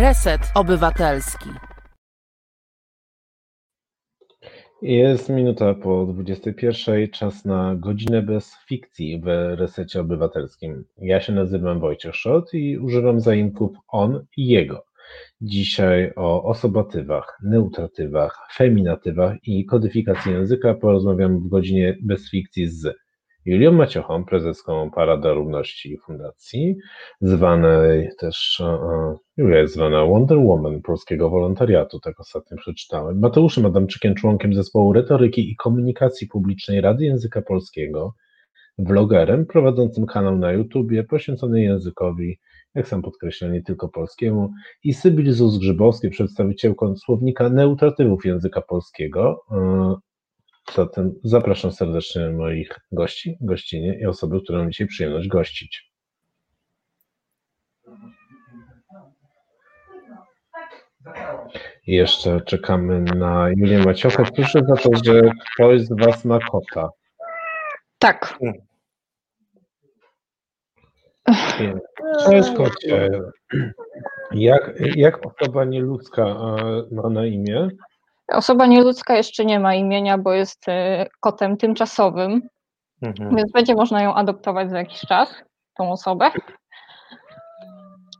Reset Obywatelski. Jest minuta po 21. Czas na godzinę bez fikcji w resecie obywatelskim. Ja się nazywam Wojciech Szot i używam zaimków on i jego. Dzisiaj o osobatywach, neutratywach, feminatywach i kodyfikacji języka porozmawiam w godzinie bez fikcji z Julią Maciochą, prezeską Parada Równości Fundacji, zwanej też, e, Julia jest zwana Wonder Woman polskiego wolontariatu, tak ostatnio przeczytałem, Mateuszem Adamczykiem, członkiem zespołu retoryki i komunikacji publicznej Rady Języka Polskiego, vlogerem prowadzącym kanał na YouTubie poświęcony językowi, jak sam podkreśla, nie tylko polskiemu, i Sybil Zus-Grzybowskiej, przedstawicielką słownika neutratywów języka polskiego, e, Zatem zapraszam serdecznie moich gości, gościnie i osoby, które mam dzisiaj przyjemność gościć. I jeszcze czekamy na Julię Maciochę. Proszę za to, że ktoś z Was ma kota. Tak. Cześć kocie. Jak, jak osoba nieludzka ma na imię? Osoba nieludzka jeszcze nie ma imienia, bo jest e, kotem tymczasowym, mhm. więc będzie można ją adoptować za jakiś czas, tą osobę.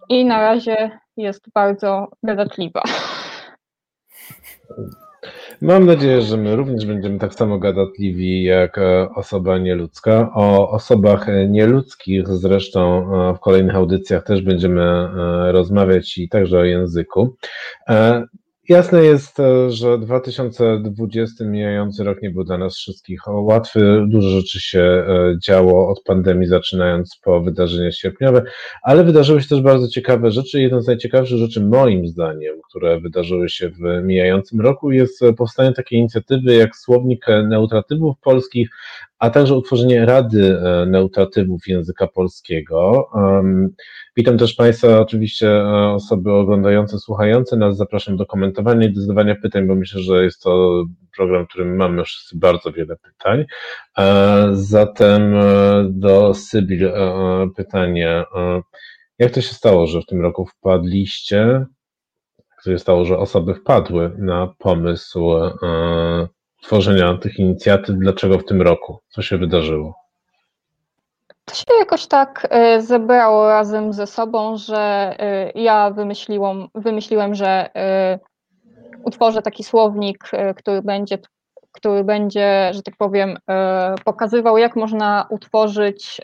I na razie jest bardzo gadatliwa. Mam nadzieję, że my również będziemy tak samo gadatliwi jak e, osoba nieludzka. O osobach nieludzkich zresztą e, w kolejnych audycjach też będziemy rozmawiać i także o języku. Jasne jest, e, że 2020 mijający rok nie był dla nas wszystkich łatwy. Dużo rzeczy się e, działo od pandemii, zaczynając po wydarzenia sierpniowe, ale wydarzyły się też bardzo ciekawe rzeczy. Jedną z najciekawszych rzeczy, moim zdaniem, które wydarzyły się w mijającym roku, jest powstanie takiej inicjatywy jak Słownik Neutratywów Polskich, a także utworzenie Rady e, Neutratywów Języka Polskiego. Witam też Państwa, oczywiście e, osoby oglądające, słuchające nas. Zapraszam do komentowania i do zadawania pytań, bo myślę, że jest to program, w którym mamy wszyscy bardzo wiele pytań. E, zatem do Sybil pytanie. Jak to się stało, że w tym roku wpadliście, jak to się stało, że osoby wpadły na pomysł tworzenia tych inicjatyw, dlaczego w tym roku? Co się wydarzyło? To się jakoś tak e, zebrało razem ze sobą, że e, ja wymyśliłam, wymyśliłem, że e, utworzę taki słownik, który będzie, który będzie, że tak powiem, pokazywał, jak można utworzyć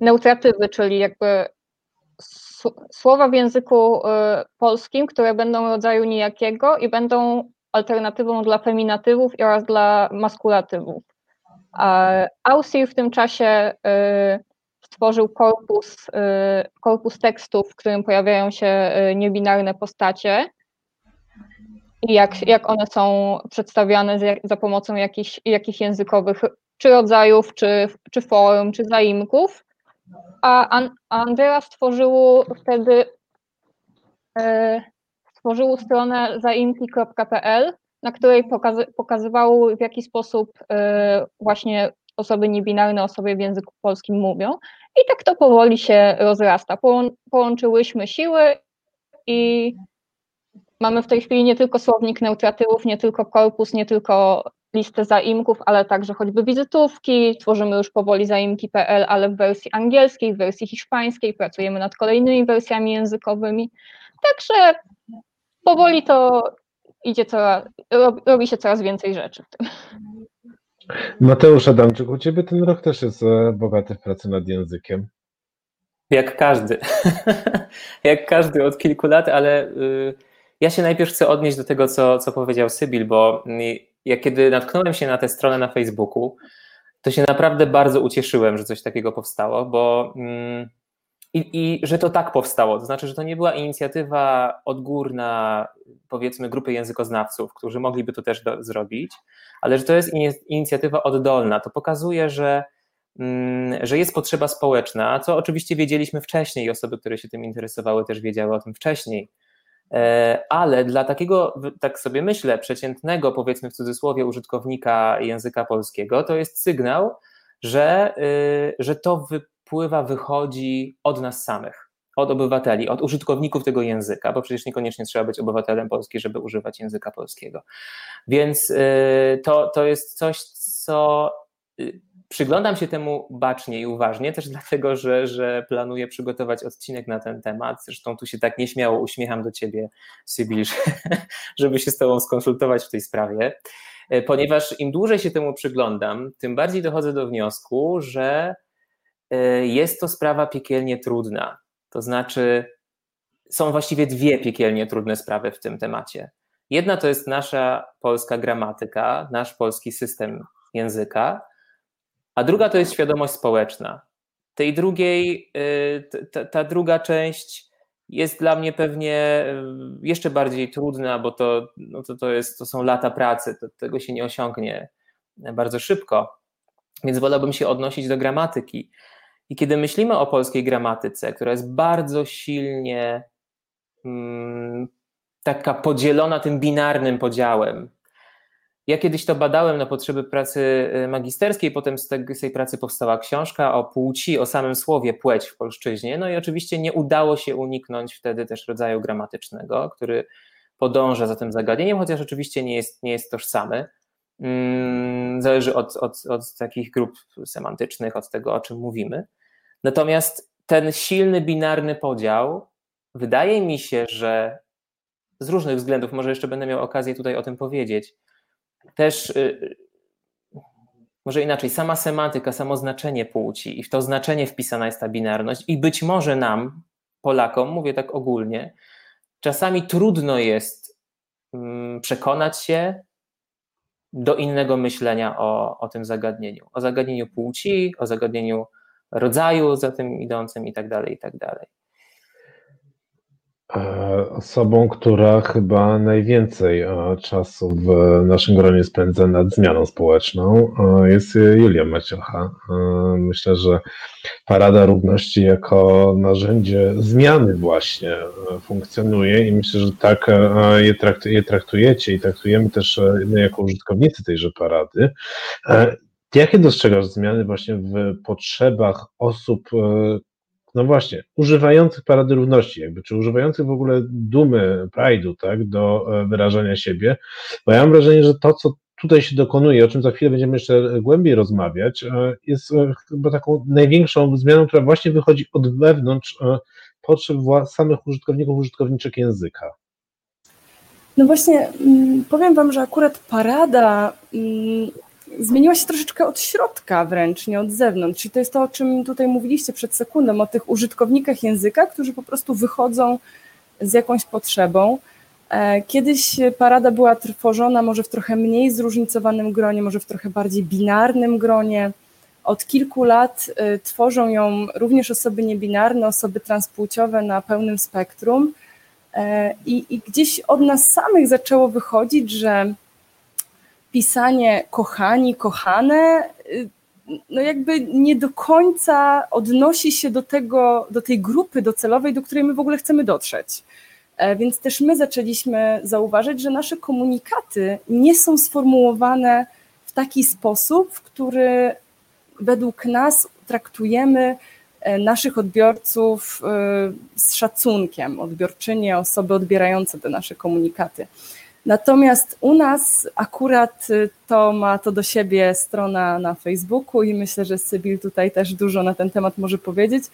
neutratywy, czyli jakby słowa w języku polskim, które będą rodzaju nijakiego i będą alternatywą dla feminatywów oraz dla maskulatywów. Ausir w tym czasie y, stworzył korpus, y, korpus tekstów, w którym pojawiają się y, niebinarne postacie i jak, jak one są przedstawiane za pomocą jakichś, jakichś językowych czy rodzajów, czy, czy form, czy zaimków. A Andrea stworzył wtedy stworzyło stronę zaimki.pl, na której pokazy, pokazywało w jaki sposób y, właśnie osoby niebinarne, osoby w języku polskim mówią. I tak to powoli się rozrasta. połączyłyśmy siły i mamy w tej chwili nie tylko słownik neutratywów, nie tylko korpus, nie tylko listę zaimków, ale także choćby wizytówki. Tworzymy już powoli zaimki.pl, ale w wersji angielskiej, w wersji hiszpańskiej. Pracujemy nad kolejnymi wersjami językowymi. Także powoli to idzie coraz, robi się coraz więcej rzeczy w tym. Mateusz Adamczyk, u Ciebie ten rok też jest e, bogaty w pracy nad językiem. Jak każdy. Jak każdy od kilku lat, ale y, ja się najpierw chcę odnieść do tego, co, co powiedział Sybil, bo y, ja kiedy natknąłem się na tę stronę na Facebooku, to się naprawdę bardzo ucieszyłem, że coś takiego powstało, bo mm, i, I że to tak powstało, to znaczy, że to nie była inicjatywa odgórna, powiedzmy, grupy językoznawców, którzy mogliby to też do, zrobić, ale że to jest inicjatywa oddolna. To pokazuje, że, mm, że jest potrzeba społeczna, co oczywiście wiedzieliśmy wcześniej, osoby, które się tym interesowały, też wiedziały o tym wcześniej. E, ale dla takiego, tak sobie myślę, przeciętnego, powiedzmy w cudzysłowie, użytkownika języka polskiego, to jest sygnał, że, y, że to wy, wpływa, wychodzi od nas samych. od obywateli, od użytkowników tego języka, bo przecież niekoniecznie trzeba być obywatelem polski, żeby używać języka polskiego. Więc y, to, to jest coś, co y, przyglądam się temu bacznie i uważnie, też dlatego, że, że planuję przygotować odcinek na ten temat. Zresztą tu się tak nieśmiało uśmiecham do ciebie, Sybil, żeby się z tobą skonsultować w tej sprawie, y, ponieważ im dłużej się temu przyglądam, tym bardziej dochodzę do wniosku, że jest to sprawa piekielnie trudna to znaczy, są właściwie dwie piekielnie trudne sprawy w tym temacie. Jedna to jest nasza polska gramatyka, nasz polski system języka, a druga to jest świadomość społeczna. Tej drugiej, y, ta, ta druga część jest dla mnie pewnie y, jeszcze bardziej trudna, bo to, no to, to, jest, to są lata pracy, to, tego się nie osiągnie bardzo szybko. Więc wolałbym się odnosić do gramatyki. I kiedy myślimy o polskiej gramatyce, która jest bardzo silnie mm, taka podzielona tym binarnym podziałem, ja kiedyś to badałem na potrzeby pracy y, magisterskiej, potem z tej, pracy powstała książka o płci, o samym słowie płeć w polszczyźnie. No i oczywiście nie udało się uniknąć wtedy też rodzaju gramatycznego, który podąża za tym zagadnieniem, chociaż oczywiście nie jest, nie jest tożsamy. Mm, zależy od, od, od takich grup semantycznych, od tego, o czym mówimy. Natomiast ten silny binarny podział, wydaje mi się, że z różnych względów, może jeszcze będę miał okazję tutaj o tym powiedzieć, też y, może inaczej, sama semantyka, samo znaczenie płci i w to znaczenie wpisana jest ta binarność i być może nam, Polakom, mówię tak ogólnie, czasami trudno jest mm, przekonać się do innego myślenia o, o tym zagadnieniu, o zagadnieniu płci, o zagadnieniu rodzaju za tym idącym i tak dalej, i tak dalej. E, osobą, która chyba najwięcej e, czasu w naszym gronie spędza nad zmianą społeczną, e, jest Julia Maciocha. Myślę, że Parada Równości jako narzędzie zmiany właśnie funkcjonuje i myślę, że tak je, traktujecie i traktujemy też my jako użytkownicy tejże parady. Jakie dostrzegasz zmiany właśnie w potrzebach osób, no właśnie, używających Parady Równości, jakby, czy używających w ogóle dumy, pride'u, tak, do e, wyrażania siebie? Bo ja mam wrażenie, że to, co tutaj się dokonuje, o czym za chwilę będziemy jeszcze głębiej rozmawiać, e, jest chyba taką największą zmianą, która właśnie wychodzi od wewnątrz potrzeb samych użytkowników, użytkowniczek języka. No właśnie, mm, powiem Wam, że akurat parada zmieniła się troszeczkę od środka wręcz, nie od zewnątrz. Czyli to jest to, o czym tutaj mówiliście przed sekundą, o tych użytkownikach języka, którzy po prostu wychodzą z jakąś potrzebą. E, kiedyś parada była tworzona może w trochę mniej zróżnicowanym gronie, może w trochę bardziej binarnym gronie. Od kilku lat e, tworzą ją również osoby niebinarne, osoby transpłciowe na pełnym spektrum. E, I, I gdzieś od nas samych zaczęło wychodzić, że pisanie kochani, kochane, y, no jakby nie do końca odnosi się do tego, do tej grupy docelowej, do której my w ogóle chcemy dotrzeć. E, więc też my zaczęliśmy zauważyć, że nasze komunikaty nie są sformułowane w taki sposób, w który według nas traktujemy e, naszych odbiorców e, z szacunkiem, odbiorczynie, osoby odbierające te nasze komunikaty. Natomiast u nas akurat y, to ma to do siebie strona na Facebooku i myślę, że Sybil tutaj też dużo na ten temat może powiedzieć.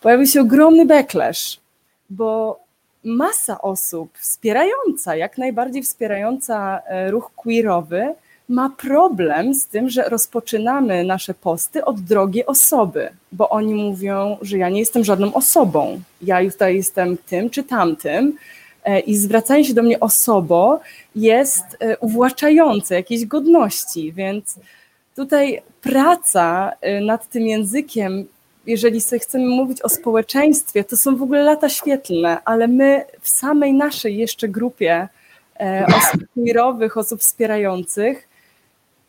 Pojawił się ogromny backlash, bo masa osób wspierająca, jak najbardziej wspierająca e, ruch queerowy, ma problem z tym, że rozpoczynamy nasze posty od drogiej osoby, bo oni mówią, że ja nie jestem żadną osobą, ja tutaj jestem tym czy tamtym, i zwracanie się do mnie osobo jest e, uwłaczające jakiejś godności, więc tutaj praca e, nad tym językiem, jeżeli sobie chcemy mówić o społeczeństwie, to są w ogóle lata świetlne, ale my w samej naszej jeszcze grupie osób queerowych, osób wspierających,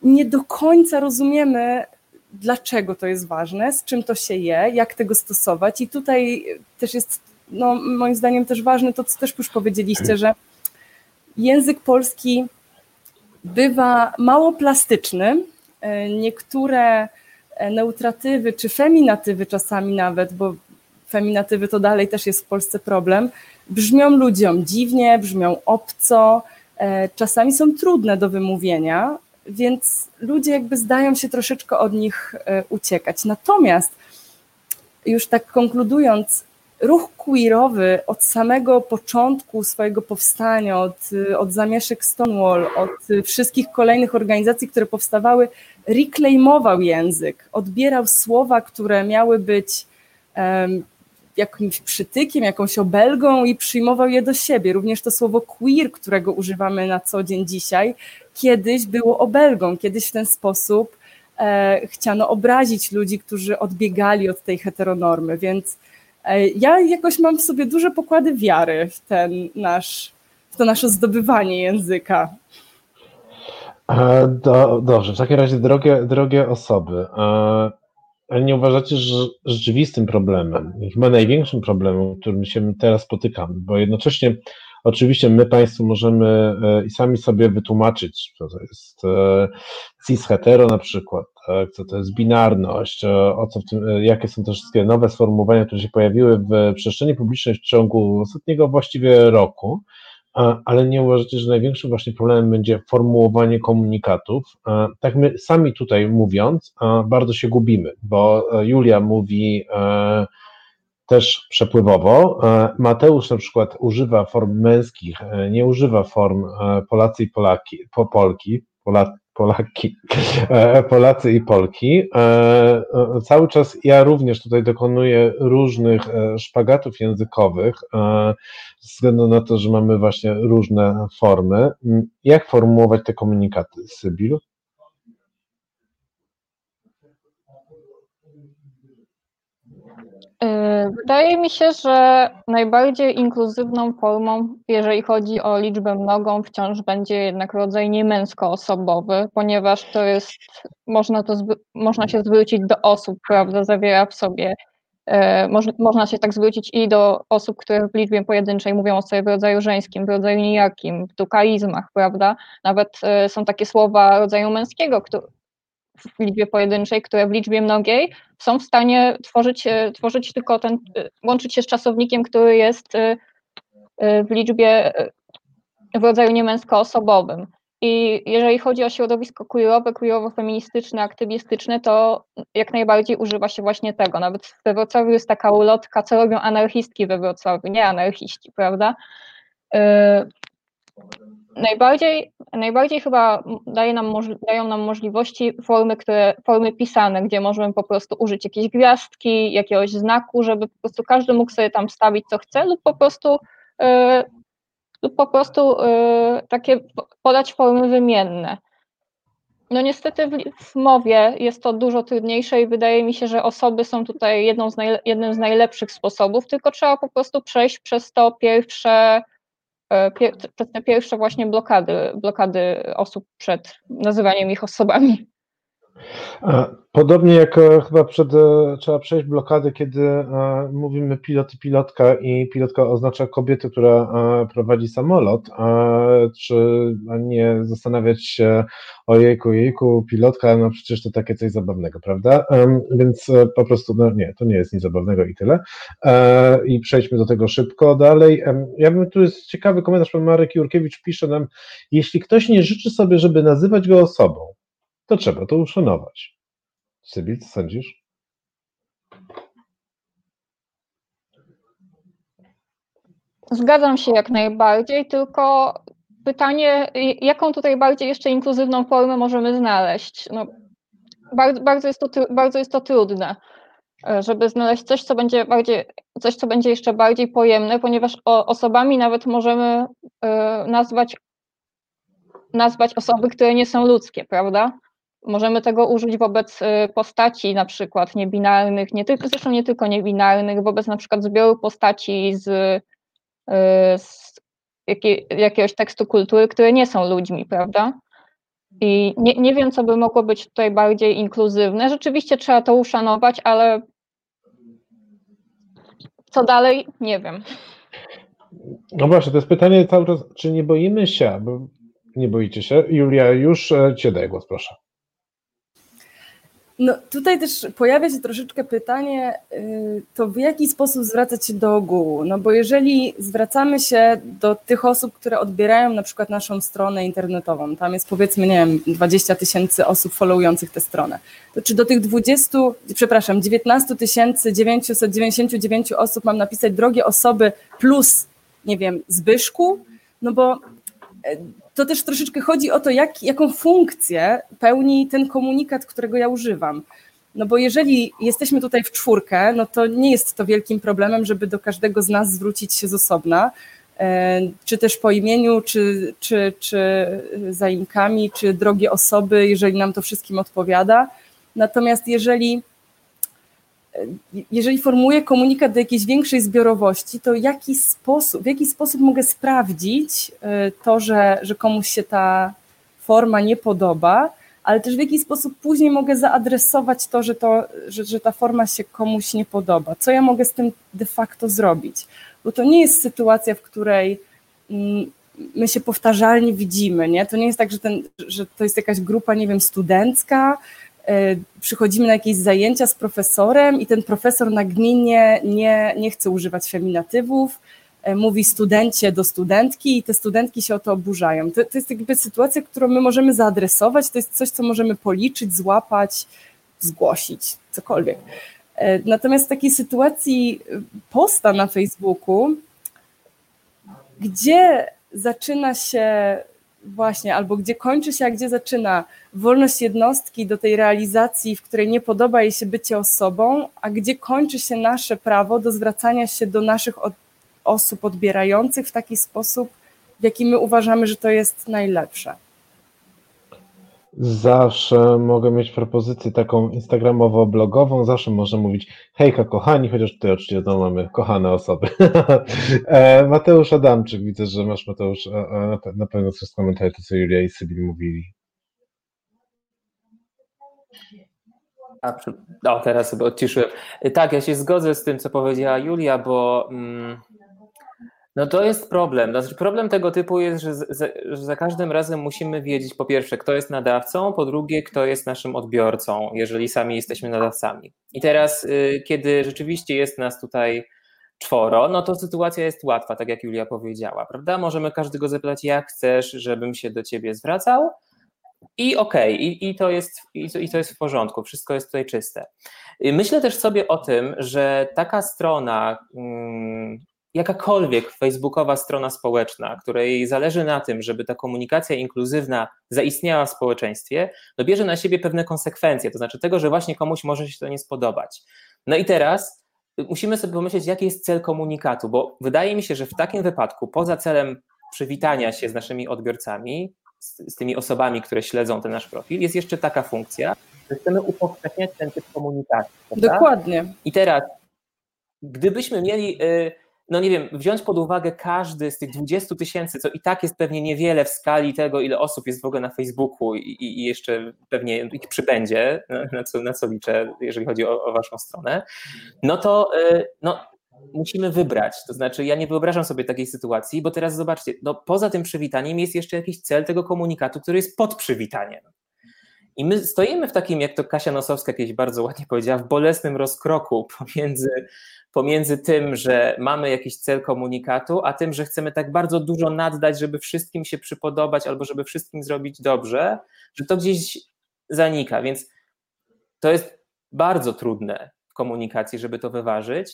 nie do końca rozumiemy, dlaczego to jest ważne, z czym to się je, jak tego stosować. I tutaj też jest no, moim zdaniem też ważne to, co też już powiedzieliście, że język polski bywa mało plastyczny. E, niektóre e, neutratywy czy feminatywy czasami nawet, bo feminatywy to dalej też jest w Polsce problem, brzmią ludziom dziwnie, brzmią obco, e, czasami są trudne do wymówienia, więc ludzie jakby zdają się troszeczkę od nich uciekać. Natomiast już tak konkludując, ruch queerowy od samego początku swojego powstania, od, od zamieszek Stonewall, od wszystkich kolejnych organizacji, które powstawały, reclaimował język, odbierał słowa, które miały być um, jakimś przytykiem, jakąś obelgą i przyjmował je do siebie. Również to słowo queer, którego używamy na co dzień dzisiaj, kiedyś było obelgą, kiedyś w ten sposób e, chciano obrazić ludzi, którzy odbiegali od tej heteronormy, więc ja jakoś mam w sobie duże pokłady wiary w ten nasz, w to nasze zdobywanie języka. E, do, dobrze, w takim razie drogie, drogie osoby, e, nie uważacie, że rzeczywistym problemem, chyba największym problemem, którym się teraz spotykamy, bo jednocześnie oczywiście my Państwu możemy e, i sami sobie wytłumaczyć, co to jest cis hetero na przykład, co to jest binarność, o co w tym, jakie są te wszystkie nowe sformułowania, które się pojawiły w przestrzeni publicznej w ciągu ostatniego właściwie roku, ale nie uważacie, że największym właśnie problemem będzie formułowanie komunikatów. Tak my sami tutaj mówiąc, bardzo się gubimy, bo e, Julia mówi e, też przepływowo. E, Mateusz na przykład używa form męskich, nie używa form Polacy i Polaki, po Polki, Polaki, e, Polacy i Polki. E, e, cały czas ja również tutaj dokonuję różnych szpagatów językowych, ze względu na to, że mamy właśnie różne formy. Jak formułować te komunikaty, Sybil? Wydaje mi się, że najbardziej inkluzywną formą, jeżeli chodzi o liczbę mnogą, wciąż będzie jednak rodzaj niemęskoosobowy, ponieważ to jest, można, to, można się zwrócić do osób, prawda, zawiera w sobie, e, można się tak zwrócić i do osób, które w liczbie pojedynczej mówią o sobie w rodzaju żeńskim, w rodzaju nijakim, w dukaizmach, prawda, nawet e, są takie słowa rodzaju męskiego, które, w liczbie pojedynczej, które w liczbie mnogiej są w stanie tworzyć, e, tworzyć tylko ten, e, łączyć się z czasownikiem, który jest e, w liczbie, w rodzaju niemęskoosobowym. I jeżeli chodzi o środowisko queerowe, queerowo-feministyczne, aktywistyczne, to jak najbardziej używa się właśnie tego. Nawet we Wrocławiu jest taka ulotka, co robią anarchistki we Wrocławiu, nie anarchiści, prawda? Najbardziej, najbardziej chyba daje nam, dają nam możliwości formy, które, formy pisane, gdzie możemy po prostu użyć jakiejś gwiazdki, jakiegoś znaku, żeby po prostu każdy mógł sobie tam stawić co chce lub po prostu yy, lub po prostu yy, takie podać formy wymienne. No niestety w, w, mowie jest to dużo trudniejsze i wydaje mi się, że osoby są tutaj jedną z jednym z najlepszych sposobów, tylko trzeba po prostu przejść przez to pierwsze przez te pierwsze właśnie blokady, blokady osób przed nazywaniem ich osobami. Podobnie jak e, chyba przed, e, trzeba przejść blokady, kiedy mówimy pilot i pilotka i pilotka oznacza kobietę, która prowadzi samolot, czy nie zastanawiać się o jejku, jejku, pilotka, no przecież to takie coś zabawnego, prawda? Więc po prostu, no nie, to nie jest nic zabawnego i tyle. I przejdźmy do tego szybko dalej. Ja bym, tu jest ciekawy komentarz, pan Marek Jurkiewicz pisze nam, jeśli ktoś nie życzy sobie, żeby nazywać go osobą, to trzeba to uszanować. Sybil, co sądzisz? Zgadzam się jak najbardziej, tylko pytanie, jaką tutaj bardziej jeszcze inkluzywną formę możemy znaleźć? No, bardzo, bardzo, jest to, bardzo jest to trudne, żeby znaleźć coś, co będzie bardziej, coś, co będzie jeszcze bardziej pojemne, ponieważ osobami nawet możemy e, nazwać, nazwać osoby, które nie są ludzkie, prawda? Możemy tego użyć wobec y, postaci na przykład niebinarnych, nie tylko, zresztą nie tylko niebinarnych, wobec na przykład zbioru postaci z, y, z jakiegoś tekstu kultury, które nie są ludźmi, prawda? I nie, nie wiem, co by mogło być tutaj bardziej inkluzywne. Rzeczywiście trzeba to uszanować, ale co dalej? Nie wiem. No właśnie, to jest pytanie cały czas, czy nie boimy się, bo nie boicie się? Julia, już e, Cię daję głos, proszę. No tutaj też pojawia się troszeczkę pytanie, y, to w jaki sposób zwracać się do ogółu? No bo jeżeli zwracamy się do tych osób, które odbierają na przykład naszą stronę internetową, tam jest powiedzmy, nie wiem, 20 tysięcy osób followujących tę stronę, to czy do tych 20, przepraszam, 19 999 osób mam napisać drogie osoby plus, nie wiem, Zbyszku? No bo e, to też troszeczkę chodzi o to, jak, jaką funkcję pełni ten komunikat, którego ja używam. No bo jeżeli jesteśmy tutaj w czwórkę, no to nie jest to wielkim problemem, żeby do każdego z nas zwrócić się z osobna, e, czy też po imieniu, czy, czy, czy zaimkami, czy drogie osoby, jeżeli nam to wszystkim odpowiada. Natomiast jeżeli jeżeli formułuję komunikat do jakiejś większej zbiorowości, to jaki sposób, w jaki sposób mogę sprawdzić e, to, że, że komuś się ta forma nie podoba, ale też w jaki sposób później mogę zaadresować to, że, to że, że ta forma się komuś nie podoba. Co ja mogę z tym de facto zrobić? Bo to nie jest sytuacja, w której mm, my się powtarzalnie widzimy, nie? To nie jest tak, że, ten, że to jest jakaś grupa, nie wiem, studencka, przychodzimy na jakieś zajęcia z profesorem i ten profesor nagminnie nie, nie chce używać feminatywów, e, mówi studencie do studentki i te studentki się o to oburzają. To, to jest jakby sytuacja, którą my możemy zaadresować, to jest coś, co możemy policzyć, złapać, zgłosić, cokolwiek. E, natomiast w takiej sytuacji posta na Facebooku, gdzie zaczyna się Właśnie, albo gdzie kończy się, a gdzie zaczyna wolność jednostki do tej realizacji, w której nie podoba jej się bycie osobą, a gdzie kończy się nasze prawo do zwracania się do naszych od, osób odbierających w taki sposób, w jaki my uważamy, że to jest najlepsze. Zawsze mogę mieć propozycję taką instagramowo-blogową, zawsze można mówić hejka kochani, chociaż tutaj oczywiście to mamy kochane osoby. E, Mateusz Adamczyk, widzę, że masz Mateusz na pewno coś skomentować to, co Julia i Sybil mówili. A, o, teraz sobie odciszyłem. Tak, ja się zgodzę z tym, co powiedziała Julia, bo mm, no to jest problem. Znaczy, problem tego typu jest, że, za, że za każdym razem musimy wiedzieć po pierwsze, kto jest nadawcą, po drugie, kto jest naszym odbiorcą, jeżeli sami jesteśmy nadawcami. I teraz, y, kiedy rzeczywiście jest nas tutaj czworo, no to sytuacja jest łatwa, tak jak Julia powiedziała, prawda? Możemy każdego zapytać, jak chcesz, żebym się do ciebie zwracał, i okej, okay, i, i, to jest, i, to, i to jest w porządku, wszystko jest tutaj czyste. Y, myślę też sobie o tym, że taka strona, mm, jakakolwiek facebookowa strona społeczna, której zależy na tym, żeby ta komunikacja inkluzywna zaistniała w społeczeństwie, no bierze na siebie pewne konsekwencje, to znaczy tego, że właśnie komuś może się to nie spodobać. No i teraz musimy sobie pomyśleć, jaki jest cel komunikatu, bo wydaje mi się, że w takim wypadku, poza celem przywitania się z naszymi odbiorcami, z, z tymi osobami, które śledzą ten nasz profil, jest jeszcze taka funkcja, że chcemy upowszechniać ten typ komunikacji. Prawda? Dokładnie. I teraz, gdybyśmy mieli. Yy, no nie wiem, wziąć pod uwagę każdy z tych 20 tysięcy, co i tak jest pewnie niewiele w skali tego, ile osób jest w ogóle na Facebooku i, i jeszcze pewnie ich przybędzie, na co, na co liczę, jeżeli chodzi o, o waszą stronę, no to y, no, musimy wybrać. To znaczy, ja nie wyobrażam sobie takiej sytuacji, bo teraz zobaczcie, no, poza tym przywitaniem jest jeszcze jakiś cel tego komunikatu, który jest pod przywitaniem. I my stoimy w takim, jak to Kasia Nosowska kiedyś bardzo ładnie powiedziała, w bolesnym rozkroku pomiędzy pomiędzy tym, że mamy jakiś cel komunikatu, a tym, że chcemy tak bardzo dużo naddać, żeby wszystkim się przypodobać albo żeby wszystkim zrobić dobrze, że to gdzieś zanika. Więc to jest bardzo trudne w komunikacji, żeby to wyważyć.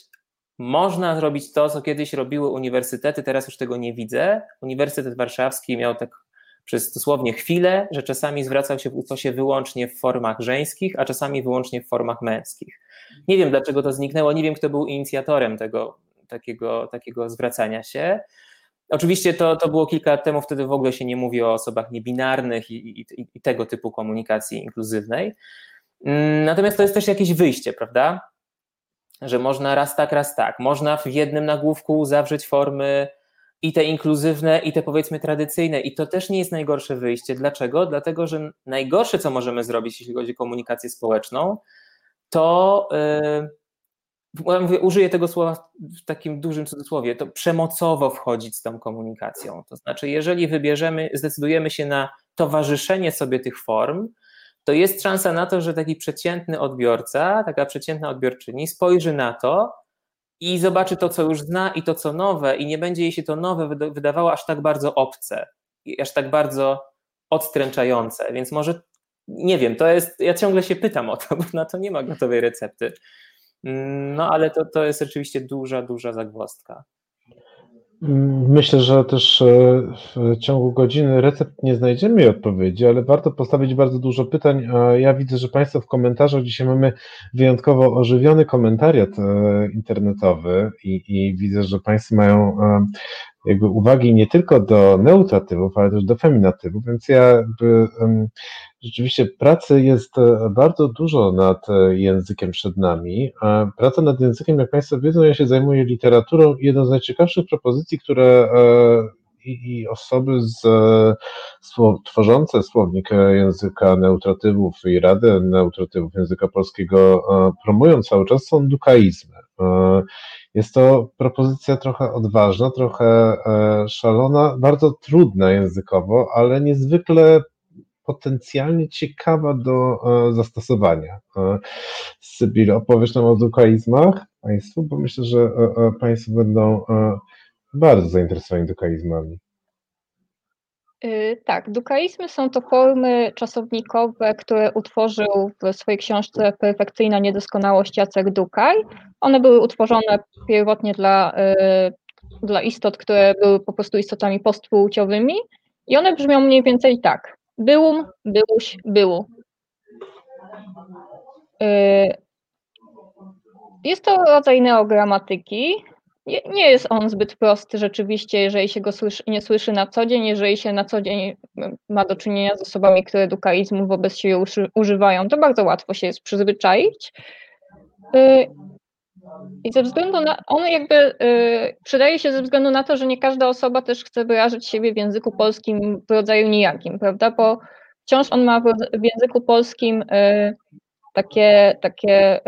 Można zrobić to, co kiedyś robiły uniwersytety, teraz już tego nie widzę. Uniwersytet Warszawski miał tak przez dosłownie chwilę, że czasami zwracał się w się wyłącznie w formach żeńskich, a czasami wyłącznie w formach męskich. Nie wiem, dlaczego to zniknęło, nie wiem, kto był inicjatorem tego takiego, takiego zwracania się. Oczywiście to, to było kilka lat temu, wtedy w ogóle się nie mówi o osobach niebinarnych i, i, i tego typu komunikacji inkluzywnej. Mm, natomiast to jest też jakieś wyjście, prawda? Że można raz tak, raz tak. Można w jednym nagłówku zawrzeć formy i te inkluzywne, i te powiedzmy tradycyjne. I to też nie jest najgorsze wyjście. Dlaczego? Dlatego, że najgorsze, co możemy zrobić, jeśli chodzi o komunikację społeczną, to yy, mówię, użyję tego słowa w takim dużym cudzysłowie, to przemocowo wchodzić z tą komunikacją. To znaczy, jeżeli wybierzemy, zdecydujemy się na towarzyszenie sobie tych form, to jest szansa na to, że taki przeciętny odbiorca, taka przeciętna odbiorczyni spojrzy na to i zobaczy to, co już zna i to, co nowe, i nie będzie jej się to nowe wydawało aż tak bardzo obce, aż tak bardzo odstręczające. Więc może nie wiem, to jest. Ja ciągle się pytam o to, bo na to nie ma gotowej recepty. Mm, no ale to, to jest oczywiście duża, duża zagwozdka. Myślę, że też e, w ciągu godziny recept nie znajdziemy odpowiedzi, ale warto postawić bardzo dużo pytań. Ja widzę, że Państwo w komentarzach dzisiaj mamy wyjątkowo ożywiony komentariat e, internetowy i, i widzę, że Państwo mają e, jakby uwagi nie tylko do neutratywów, ale też do feminatywów, więc ja jakby, rzeczywiście pracy jest e, bardzo dużo nad e, językiem przed nami. Praca nad językiem, jak Państwo wiedzą, ja się zajmuję literaturą i jedną z najciekawszych propozycji, które e, i, i osoby z, tworzące słownik języka neutratywów i Radę Neutratywów Języka Polskiego promują cały czas są dukaizmy. Jest to propozycja trochę odważna, trochę e, szalona, bardzo trudna językowo, ale niezwykle potencjalnie ciekawa do e, zastosowania. E, Sybil, opowiesz nam o dukaizmach Państwu, bo myślę, że Państwo będą bardzo zainteresowani dukaizmami. Y, tak, dukaizmy są to formy czasownikowe, które utworzył w swojej książce Perfekcyjna Niedoskonałość Jacek Dukaj. One były utworzone pierwotnie dla, y, dla istot, które były po prostu istotami postpłciowymi i one brzmią mniej więcej tak. Byłum, byłuś, było. Y, jest to rodzaj neogramatyki, nie jest on zbyt prosty rzeczywiście, jeżeli się go słyszy, nie słyszy na co dzień, jeżeli się na co dzień ma do czynienia z osobami, które edukaizmu wobec siebie używają, to bardzo łatwo się jest przyzwyczaić. Y, I ze względu na, on jakby y, przydaje się ze względu na to, że nie każda osoba też chce wyrażać siebie w języku polskim w rodzaju nijakim, prawda? Bo wciąż on ma w języku polskim y, takie, takie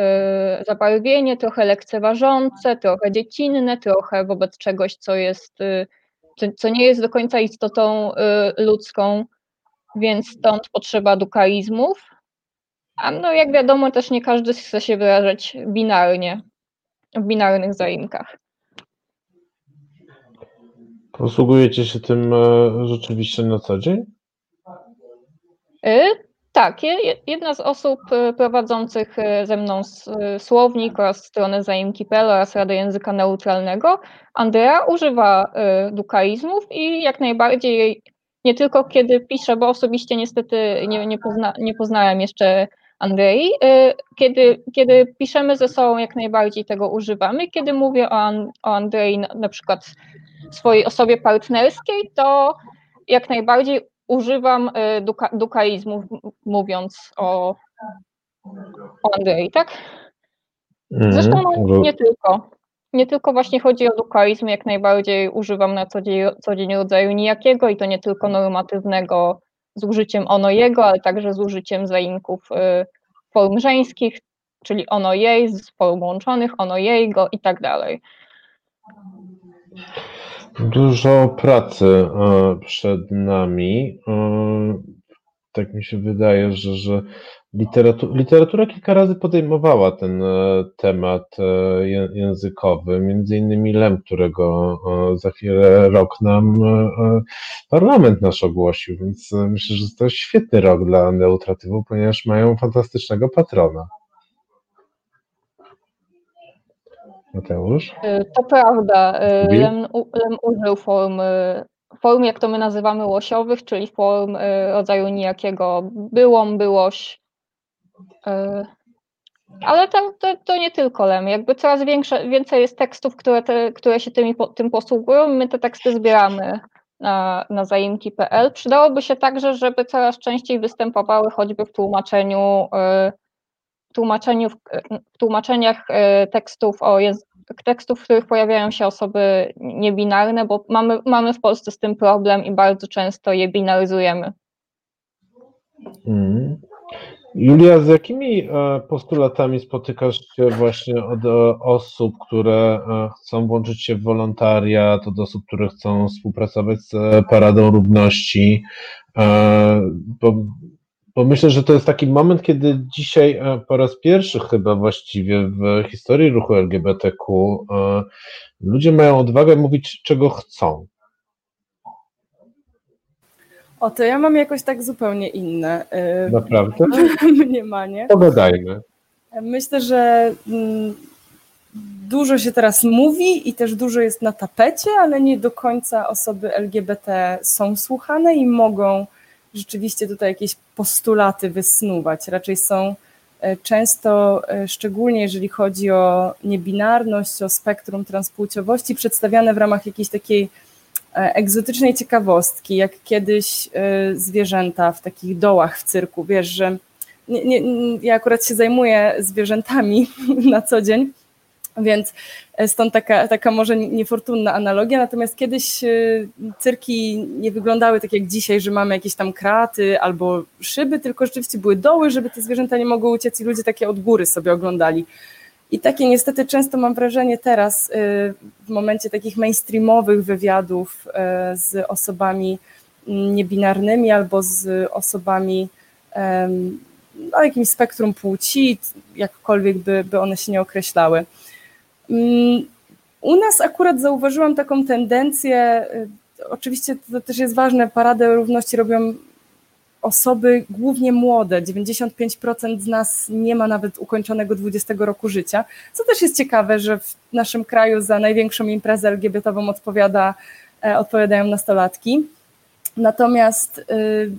y, zabarwienie trochę lekceważące, trochę dziecinne, trochę wobec czegoś, co jest, y, co nie jest do końca istotą y, ludzką, więc stąd potrzeba dukaizmów. A no jak wiadomo, też nie każdy chce się wyrażać binarnie, w binarnych zaimkach. Posługujecie się tym e, rzeczywiście na co dzień? Tak, jedna z osób y, prowadzących y, ze mną y, słownik oraz stronę zaimki.pl oraz Radę Języka Neutralnego, Andrea używa dukaizmów i jak najbardziej nie tylko kiedy piszę, bo osobiście niestety nie, nie, pozna, nie poznałem jeszcze Andrei, kiedy, kiedy piszemy ze sobą jak najbardziej tego używamy. Kiedy mówię o, o Andrei na, na przykład swojej osobie partnerskiej, to jak najbardziej używam y, duka, dukaizmów, mówiąc o, o Andrei, tak? Mhm. Zresztą no, nie tylko. Nie tylko właśnie chodzi o dukaizm, jak najbardziej używam na co dzień, co dzień rodzaju nijakiego i to nie tylko normatywnego z użyciem ono jego, ale także z użyciem zaimków y, form żeńskich, czyli ono jej, z form łączonych, ono jego i tak dalej. Dużo pracy e, przed nami. E, tak mi się wydaje, że, że literatura, literatura kilka razy podejmowała ten e, temat językowy, między innymi Lem, którego za chwilę rok nam parlament nasz ogłosił, więc myślę, że to świetny rok dla neutratywów, ponieważ mają fantastycznego patrona. Mateusz? Y, to prawda. Y, Lem, Lem użył form, form, jak to my nazywamy, łosiowych, czyli form rodzaju nijakiego byłą, byłoś. Ale to, to, to, nie tylko Lem. Jakby coraz większe, więcej jest tekstów, które, te, które się tymi, tym posługują. My te teksty zbieramy na, na zaimki.pl. Przydałoby się także, żeby coraz częściej występowały choćby w tłumaczeniu tłumaczeniu, w tłumaczeniach e, tekstów o tekstów, w których pojawiają się osoby niebinarne, bo mamy, mamy w Polsce z tym problem i bardzo często je binaryzujemy. Hmm. Julia, z jakimi e, postulatami spotykasz się właśnie od e, osób, które chcą włączyć się w wolontariat, od osób, które chcą współpracować z Paradą Równości? Bo Bo myślę, że to jest taki moment, kiedy dzisiaj e, po raz pierwszy chyba właściwie w historii ruchu LGBTQ e, ludzie mają odwagę mówić, czego chcą. O, to ja mam jakoś tak zupełnie inne y, Naprawdę? mniemanie. Pogadajmy. Myślę, że mm, dużo się teraz mówi i też dużo jest na tapecie, ale nie do końca osoby LGBT są słuchane i mogą rzeczywiście tutaj jakieś postulaty wysnuwać. Raczej są e, często, e, szczególnie jeżeli chodzi o niebinarność, o spektrum transpłciowości, przedstawiane w ramach jakiejś takiej e, egzotycznej ciekawostki, jak kiedyś zwierzęta w takich dołach w cyrku. Wiesz, że nie, nie, ja akurat się zajmuję zwierzętami na co dzień więc e, stąd taka, taka może niefortunna analogia. Natomiast kiedyś e, cyrki nie wyglądały tak jak dzisiaj, że mamy jakieś tam kraty albo szyby, tylko rzeczywiście były doły, żeby te zwierzęta nie mogły uciec i ludzie takie od góry sobie oglądali. I takie niestety często mam wrażenie teraz, e, w momencie takich mainstreamowych wywiadów z osobami niebinarnymi albo z osobami o jakimś spektrum płci, jakkolwiek by, by one się nie określały. Mm, u nas akurat zauważyłam taką tendencję, y, oczywiście to też jest ważne, Paradę Równości robią osoby głównie młode, 95% z nas nie ma nawet ukończonego 20 roku życia, co też jest ciekawe, że w naszym kraju za największą imprezę LGBT-ową odpowiada, e, odpowiadają nastolatki. Natomiast y,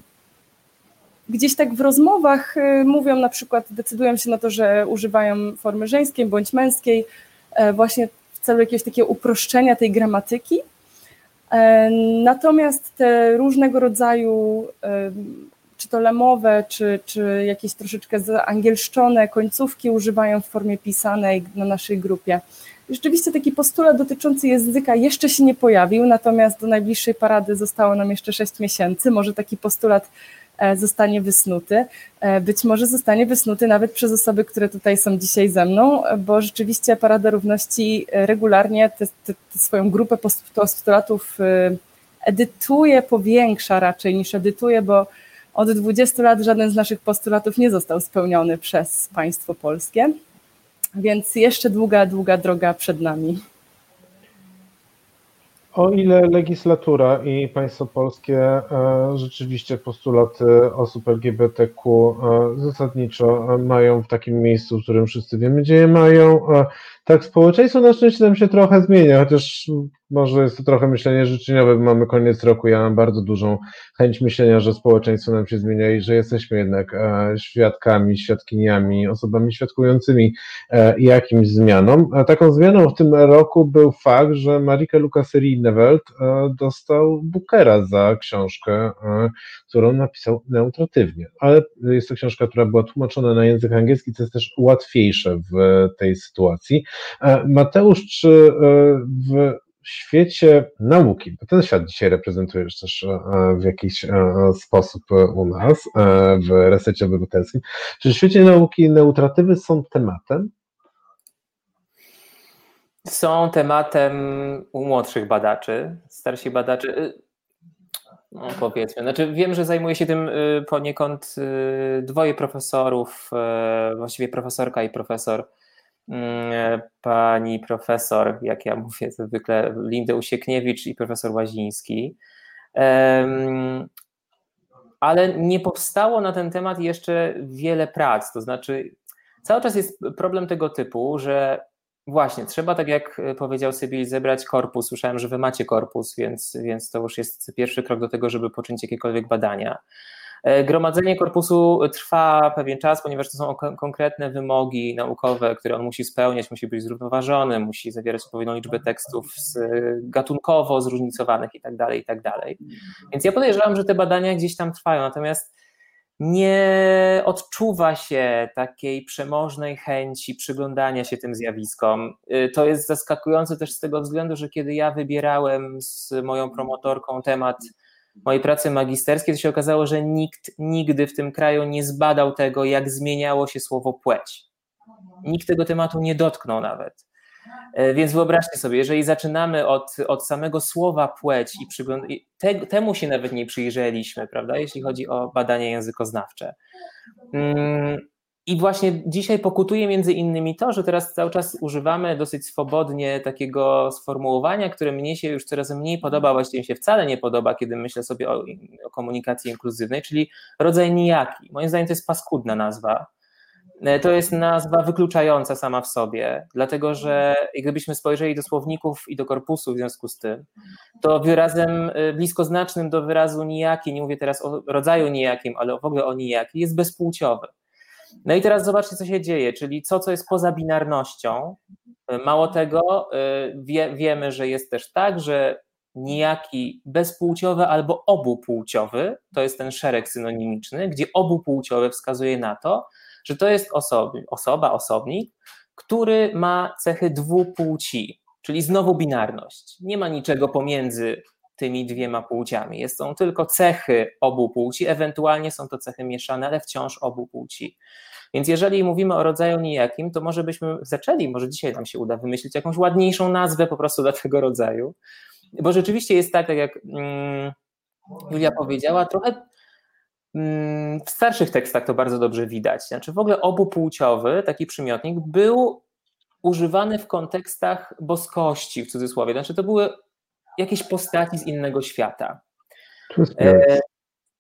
gdzieś tak w rozmowach y, mówią na przykład, decydują się na to, że używają formy żeńskiej bądź męskiej, właśnie w celu jakiegoś takiego uproszczenia tej gramatyki. E, natomiast te różnego rodzaju, e, czy to lemowe, czy, czy jakieś troszeczkę zaangielszczone końcówki używają w formie pisanej na naszej grupie. Rzeczywiście taki postulat dotyczący języka jeszcze się nie pojawił, natomiast do najbliższej parady zostało nam jeszcze 6 miesięcy. Może taki postulat E, zostanie wysnuty. E, być może zostanie wysnuty nawet przez osoby, które tutaj są dzisiaj ze mną, bo rzeczywiście Parada Równości regularnie tę swoją grupę postulatów e, edytuje, powiększa raczej niż edytuje, bo od 20 lat żaden z naszych postulatów nie został spełniony przez państwo polskie, więc jeszcze długa, długa droga przed nami. O ile legislatura i państwo polskie e, rzeczywiście postulaty osób LGBTQ e, zasadniczo mają w takim miejscu, w którym wszyscy wiemy, gdzie je mają, e, tak społeczeństwo na szczęście nam się trochę zmienia, chociaż może jest to trochę myślenie życzeniowe, mamy koniec roku, ja mam bardzo dużą chęć myślenia, że społeczeństwo nam się zmienia i że jesteśmy jednak e, świadkami, świadkiniami, osobami świadkującymi e, jakimś zmianom. Taką zmianą w tym roku był fakt, że Marika Lukaseri-Nevelt e, dostał Bookera za książkę, którą napisał neutratywnie, ale jest to książka, która była tłumaczona na język angielski, co jest też łatwiejsze w tej sytuacji. Mateusz, czy w świecie nauki, bo ten świat dzisiaj reprezentujesz też e, w jakiś e, sposób u nas, e, w resecie obywatelskim. Czy w świecie nauki neutratywy są tematem? Są tematem u młodszych badaczy, starsi badaczy. Y, no powiedzmy, znaczy wiem, że zajmuje się tym y, poniekąd y, dwoje profesorów, właściwie profesorka i profesor pani profesor, jak ja mówię zwykle, Lindę Usiekniewicz i profesor Łaziński. Ale nie powstało na ten temat jeszcze wiele prac, to znaczy cały czas jest problem tego typu, że właśnie trzeba, tak jak powiedział Sybil, zebrać korpus. Słyszałem, że wy macie korpus, więc, więc to już jest pierwszy krok do tego, żeby poczynić jakiekolwiek badania. E, gromadzenie korpusu trwa pewien czas, ponieważ to są konkretne wymogi naukowe, które on musi spełniać, musi być zrównoważony, musi zawierać odpowiednią liczbę tekstów gatunkowo zróżnicowanych itd., tak itd. Tak Więc ja podejrzewam, że te badania gdzieś tam trwają, natomiast nie odczuwa się takiej przemożnej chęci przyglądania się tym zjawiskom. Y, to jest zaskakujące też z tego względu, że kiedy ja wybierałem z moją promotorką temat mojej pracy magisterskiej, to się okazało, że nikt nigdy w tym kraju nie zbadał tego, jak zmieniało się słowo płeć. Nikt tego tematu nie dotknął nawet. E, więc wyobraźcie sobie, jeżeli zaczynamy od, od samego słowa płeć i przygląd... Te, temu się nawet nie przyjrzeliśmy, prawda, jeśli chodzi o badania językoznawcze. Mm, I właśnie dzisiaj pokutuje między innymi to, że teraz cały czas używamy dosyć swobodnie takiego sformułowania, które mnie się już coraz mniej podoba, właściwie mi się wcale nie podoba, kiedy myślę sobie o, o komunikacji inkluzywnej, czyli rodzaj nijaki. Moim zdaniem to jest paskudna nazwa E, to jest nazwa wykluczająca sama w sobie, dlatego że gdybyśmy spojrzeli do słowników i do korpusu w związku z tym, to wyrazem e, bliskoznacznym do wyrazu nijaki, nie mówię teraz o rodzaju nijakim, ale w ogóle o nijaki, jest bezpłciowy. No i teraz zobaczcie, co się dzieje, czyli co, co jest poza binarnością. Mało tego, wie, wiemy, że jest też tak, że nijaki bezpłciowy albo obupłciowy, to jest ten szereg synonimiczny, gdzie obupłciowy wskazuje na to, że to jest osoba, osoba, osobnik, który ma cechy dwupłci, czyli znowu binarność. Nie ma niczego pomiędzy tymi dwiema płciami. Jest są tylko cechy obu płci, ewentualnie są to cechy mieszane, ale wciąż obu płci. Więc jeżeli mówimy o rodzaju nijakim, to może byśmy zaczęli, może dzisiaj nam się uda wymyślić jakąś ładniejszą nazwę po prostu dla tego rodzaju. Bo rzeczywiście jest tak, tak jak mm, Julia powiedziała, trochę Mm, w starszych tekstach to bardzo dobrze widać. Znaczy w ogóle obupłciowy, taki przymiotnik, był używany w kontekstach boskości, w cudzysłowie. Znaczy to były jakieś postaci z innego świata. E,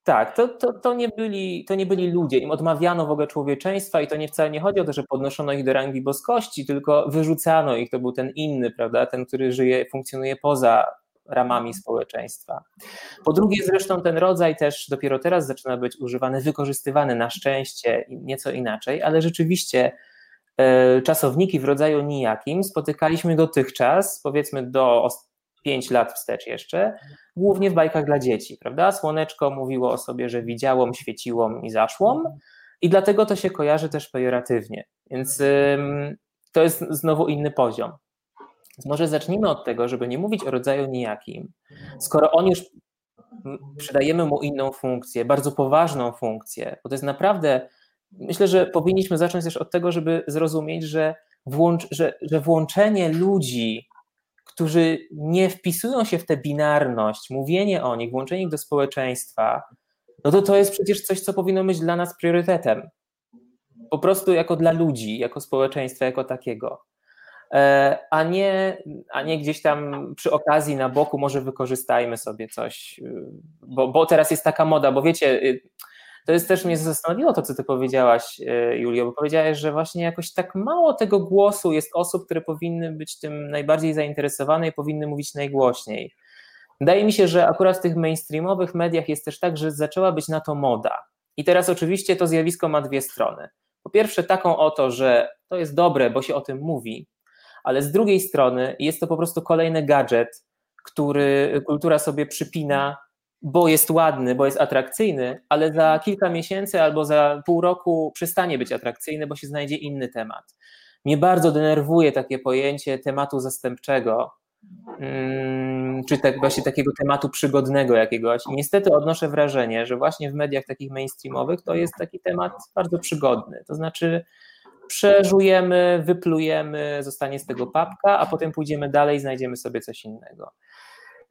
tak, to, to, to, nie byli, to nie byli ludzie. Im odmawiano w ogóle człowieczeństwa i to nie wcale nie chodzi o to, że podnoszono ich do rangi boskości, tylko wyrzucano ich. To był ten inny, prawda, ten, który żyje, funkcjonuje poza ramami społeczeństwa. Po drugie, zresztą ten rodzaj też dopiero teraz zaczyna być używany, wykorzystywany na szczęście nieco inaczej, ale rzeczywiście e, czasowniki w rodzaju nijakim spotykaliśmy dotychczas, powiedzmy do 5 lat wstecz jeszcze, głównie w bajkach dla dzieci, prawda? Słoneczko mówiło o sobie, że widziałam, świeciłam i zaszłam i dlatego to się kojarzy też pejoratywnie, więc to jest znowu inny poziom. Może zacznijmy od tego, żeby nie mówić o rodzaju nijakim, skoro on już przydajemy mu inną funkcję, bardzo poważną funkcję, bo to jest naprawdę, myślę, że powinniśmy zacząć też od tego, żeby zrozumieć, że, włącz, że, że włączenie ludzi, którzy nie wpisują się w tę binarność, mówienie o nich, włączenie ich do społeczeństwa, no to to jest przecież coś, co powinno być dla nas priorytetem. Po prostu jako dla ludzi, jako społeczeństwa, jako takiego. E, a nie, a nie gdzieś tam przy okazji na boku może wykorzystajmy sobie coś, y, bo, bo teraz jest taka moda, bo wiecie, y, to jest też mnie zastanowiło to, co ty powiedziałaś, y, Julio, bo powiedziałaś, że właśnie jakoś tak mało tego głosu jest osób, które powinny być tym najbardziej zainteresowane i powinny mówić najgłośniej. Wydaje mi się, że akurat w tych mainstreamowych mediach jest też tak, że zaczęła być na to moda. I teraz oczywiście to zjawisko ma dwie strony. Po pierwsze, taką oto, że to jest dobre, bo się o tym mówi, ale z drugiej strony jest to po prostu kolejny gadżet, który kultura sobie przypina, bo jest ładny, bo jest atrakcyjny, ale za kilka miesięcy albo za pół roku przestanie być atrakcyjny, bo się znajdzie inny temat. Mnie bardzo denerwuje takie pojęcie tematu zastępczego, mm, czy tak właśnie takiego tematu przygodnego jakiegoś. I niestety odnoszę wrażenie, że właśnie w mediach takich mainstreamowych to jest taki temat bardzo przygodny. To znaczy, przeżujemy, wyplujemy, zostanie z tego papka, a potem pójdziemy dalej i znajdziemy sobie coś innego.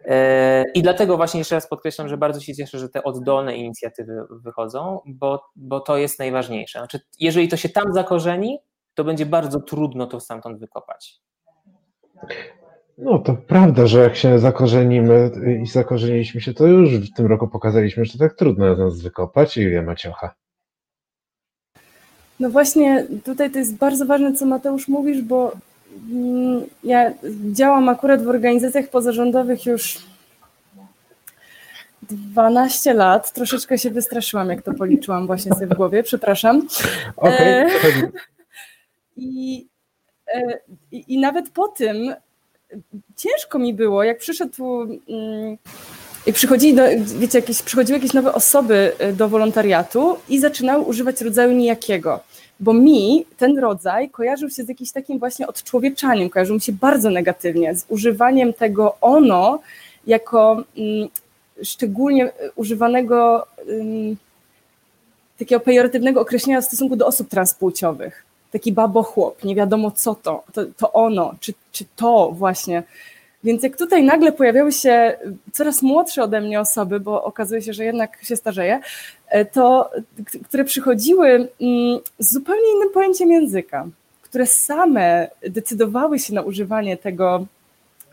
E, I dlatego właśnie jeszcze raz podkreślam, że bardzo się cieszę, że te oddolne inicjatywy wychodzą, bo, bo to jest najważniejsze. Znaczy, jeżeli to się tam zakorzeni, to będzie bardzo trudno to stamtąd wykopać. No to prawda, że jak się zakorzenimy i zakorzeniliśmy się, to już w tym roku pokazaliśmy, że to tak trudno jest nas wykopać. Ile Maciocha? No właśnie, tutaj to jest bardzo ważne, co Mateusz mówisz, bo ja działam akurat w organizacjach pozarządowych już 12 lat. Troszeczkę się wystraszyłam, jak to policzyłam właśnie sobie w głowie, przepraszam. Okay. E, I, e, i, I nawet po tym ciężko mi było, jak przyszedł. Mm, i przychodzili do, wiecie, jakieś, przychodziły jakieś nowe osoby e, do wolontariatu i zaczynały używać rodzaju nijakiego bo mi ten rodzaj kojarzył się z jakimś takim właśnie odczłowieczaniem, kojarzył mi się bardzo negatywnie, z używaniem tego ono jako mm, szczególnie używanego mm, takiego pejoratywnego określenia w stosunku do osób transpłciowych. taki babochłop, nie wiadomo co to, to, to ono, czy, czy to właśnie. Więc jak tutaj nagle pojawiały się coraz młodsze ode mnie osoby, bo okazuje się, że jednak się starzeje, e, to które przychodziły mm, z zupełnie innym pojęciem języka, które same decydowały się na używanie tego,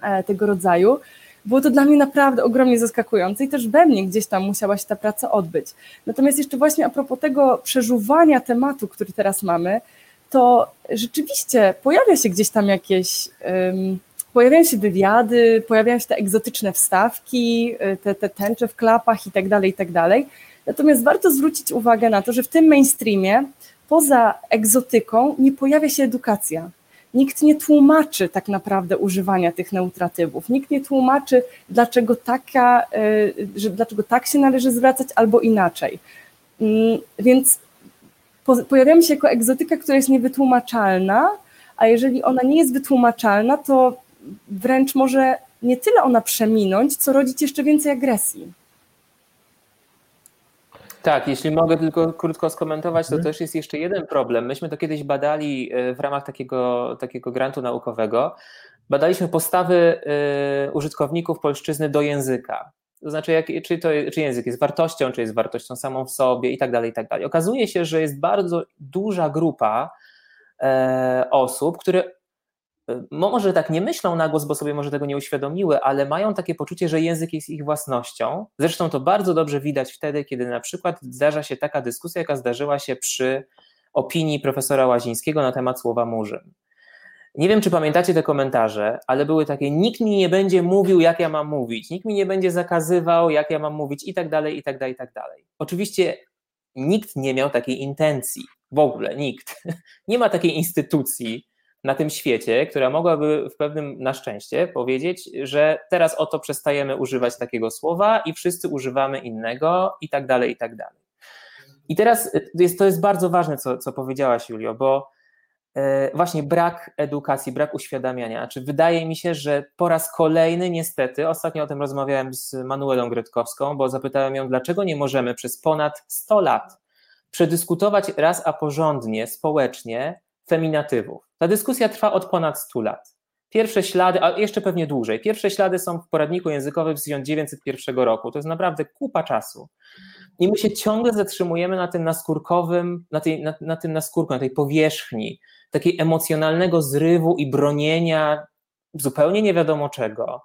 e, tego rodzaju, było to dla mnie naprawdę ogromnie zaskakujące i też we mnie gdzieś tam musiała się ta praca odbyć. Natomiast jeszcze właśnie a propos tego przeżuwania tematu, który teraz mamy, to rzeczywiście pojawia się gdzieś tam jakieś, pojawiają się wywiady, pojawiają się te egzotyczne wstawki, y, te, te tęcze w klapach i tak dalej, i tak dalej. Natomiast warto zwrócić uwagę na to, że w tym mainstreamie poza egzotyką nie pojawia się edukacja. Nikt nie tłumaczy tak naprawdę używania tych neutratywów. Nikt nie tłumaczy, dlaczego, taka, y, że dlaczego tak się należy zwracać albo inaczej. Mm, więc pojawiamy się jako egzotyka, która jest niewytłumaczalna, a jeżeli ona nie jest wytłumaczalna, to wręcz może nie tyle ona przeminąć, co rodzić jeszcze więcej agresji. Tak, jeśli mogę tylko krótko skomentować, to mhm. też jest jeszcze jeden problem. Myśmy to kiedyś badali e, w ramach takiego, takiego grantu naukowego. Badaliśmy postawy e, użytkowników polszczyzny do języka. To znaczy, jak, czy, to, czy język jest wartością, czy jest wartością samą w sobie i tak dalej, i tak dalej. Okazuje się, że jest bardzo duża grupa e, osób, które może tak nie myślą na głos, bo sobie może tego nie uświadomiły, ale mają takie poczucie, że język jest ich własnością. Zresztą to bardzo dobrze widać wtedy, kiedy na przykład zdarza się taka dyskusja, jaka zdarzyła się przy opinii profesora Łazińskiego na temat słowa murzyn. Nie wiem, czy pamiętacie te komentarze, ale były takie: nikt mi nie będzie mówił, jak ja mam mówić, nikt mi nie będzie zakazywał, jak ja mam mówić, i tak dalej, i tak dalej, i tak dalej. Oczywiście nikt nie miał takiej intencji, w ogóle nikt. Nie ma takiej instytucji, na tym świecie, która mogłaby w pewnym na szczęście powiedzieć, że teraz oto przestajemy używać takiego słowa i wszyscy używamy innego i tak dalej, i tak dalej. I teraz jest, to jest bardzo ważne, co, co powiedziałaś, Julio, bo e, właśnie brak edukacji, brak uświadamiania. Znaczy, wydaje mi się, że po raz kolejny, niestety, ostatnio o tym rozmawiałem z Manuelą Gretkowską, bo zapytałem ją, dlaczego nie możemy przez ponad 100 lat przedyskutować raz a porządnie, społecznie feminatywów. Ta dyskusja trwa od ponad 100 lat. Pierwsze ślady, a jeszcze pewnie dłużej, pierwsze ślady są w poradniku językowym z 1901 roku. To jest naprawdę kupa czasu. I my się ciągle zatrzymujemy na tym naskórkowym, na, tej, na, na tym naskórku, na tej powierzchni, takiej emocjonalnego zrywu i bronienia zupełnie nie wiadomo czego.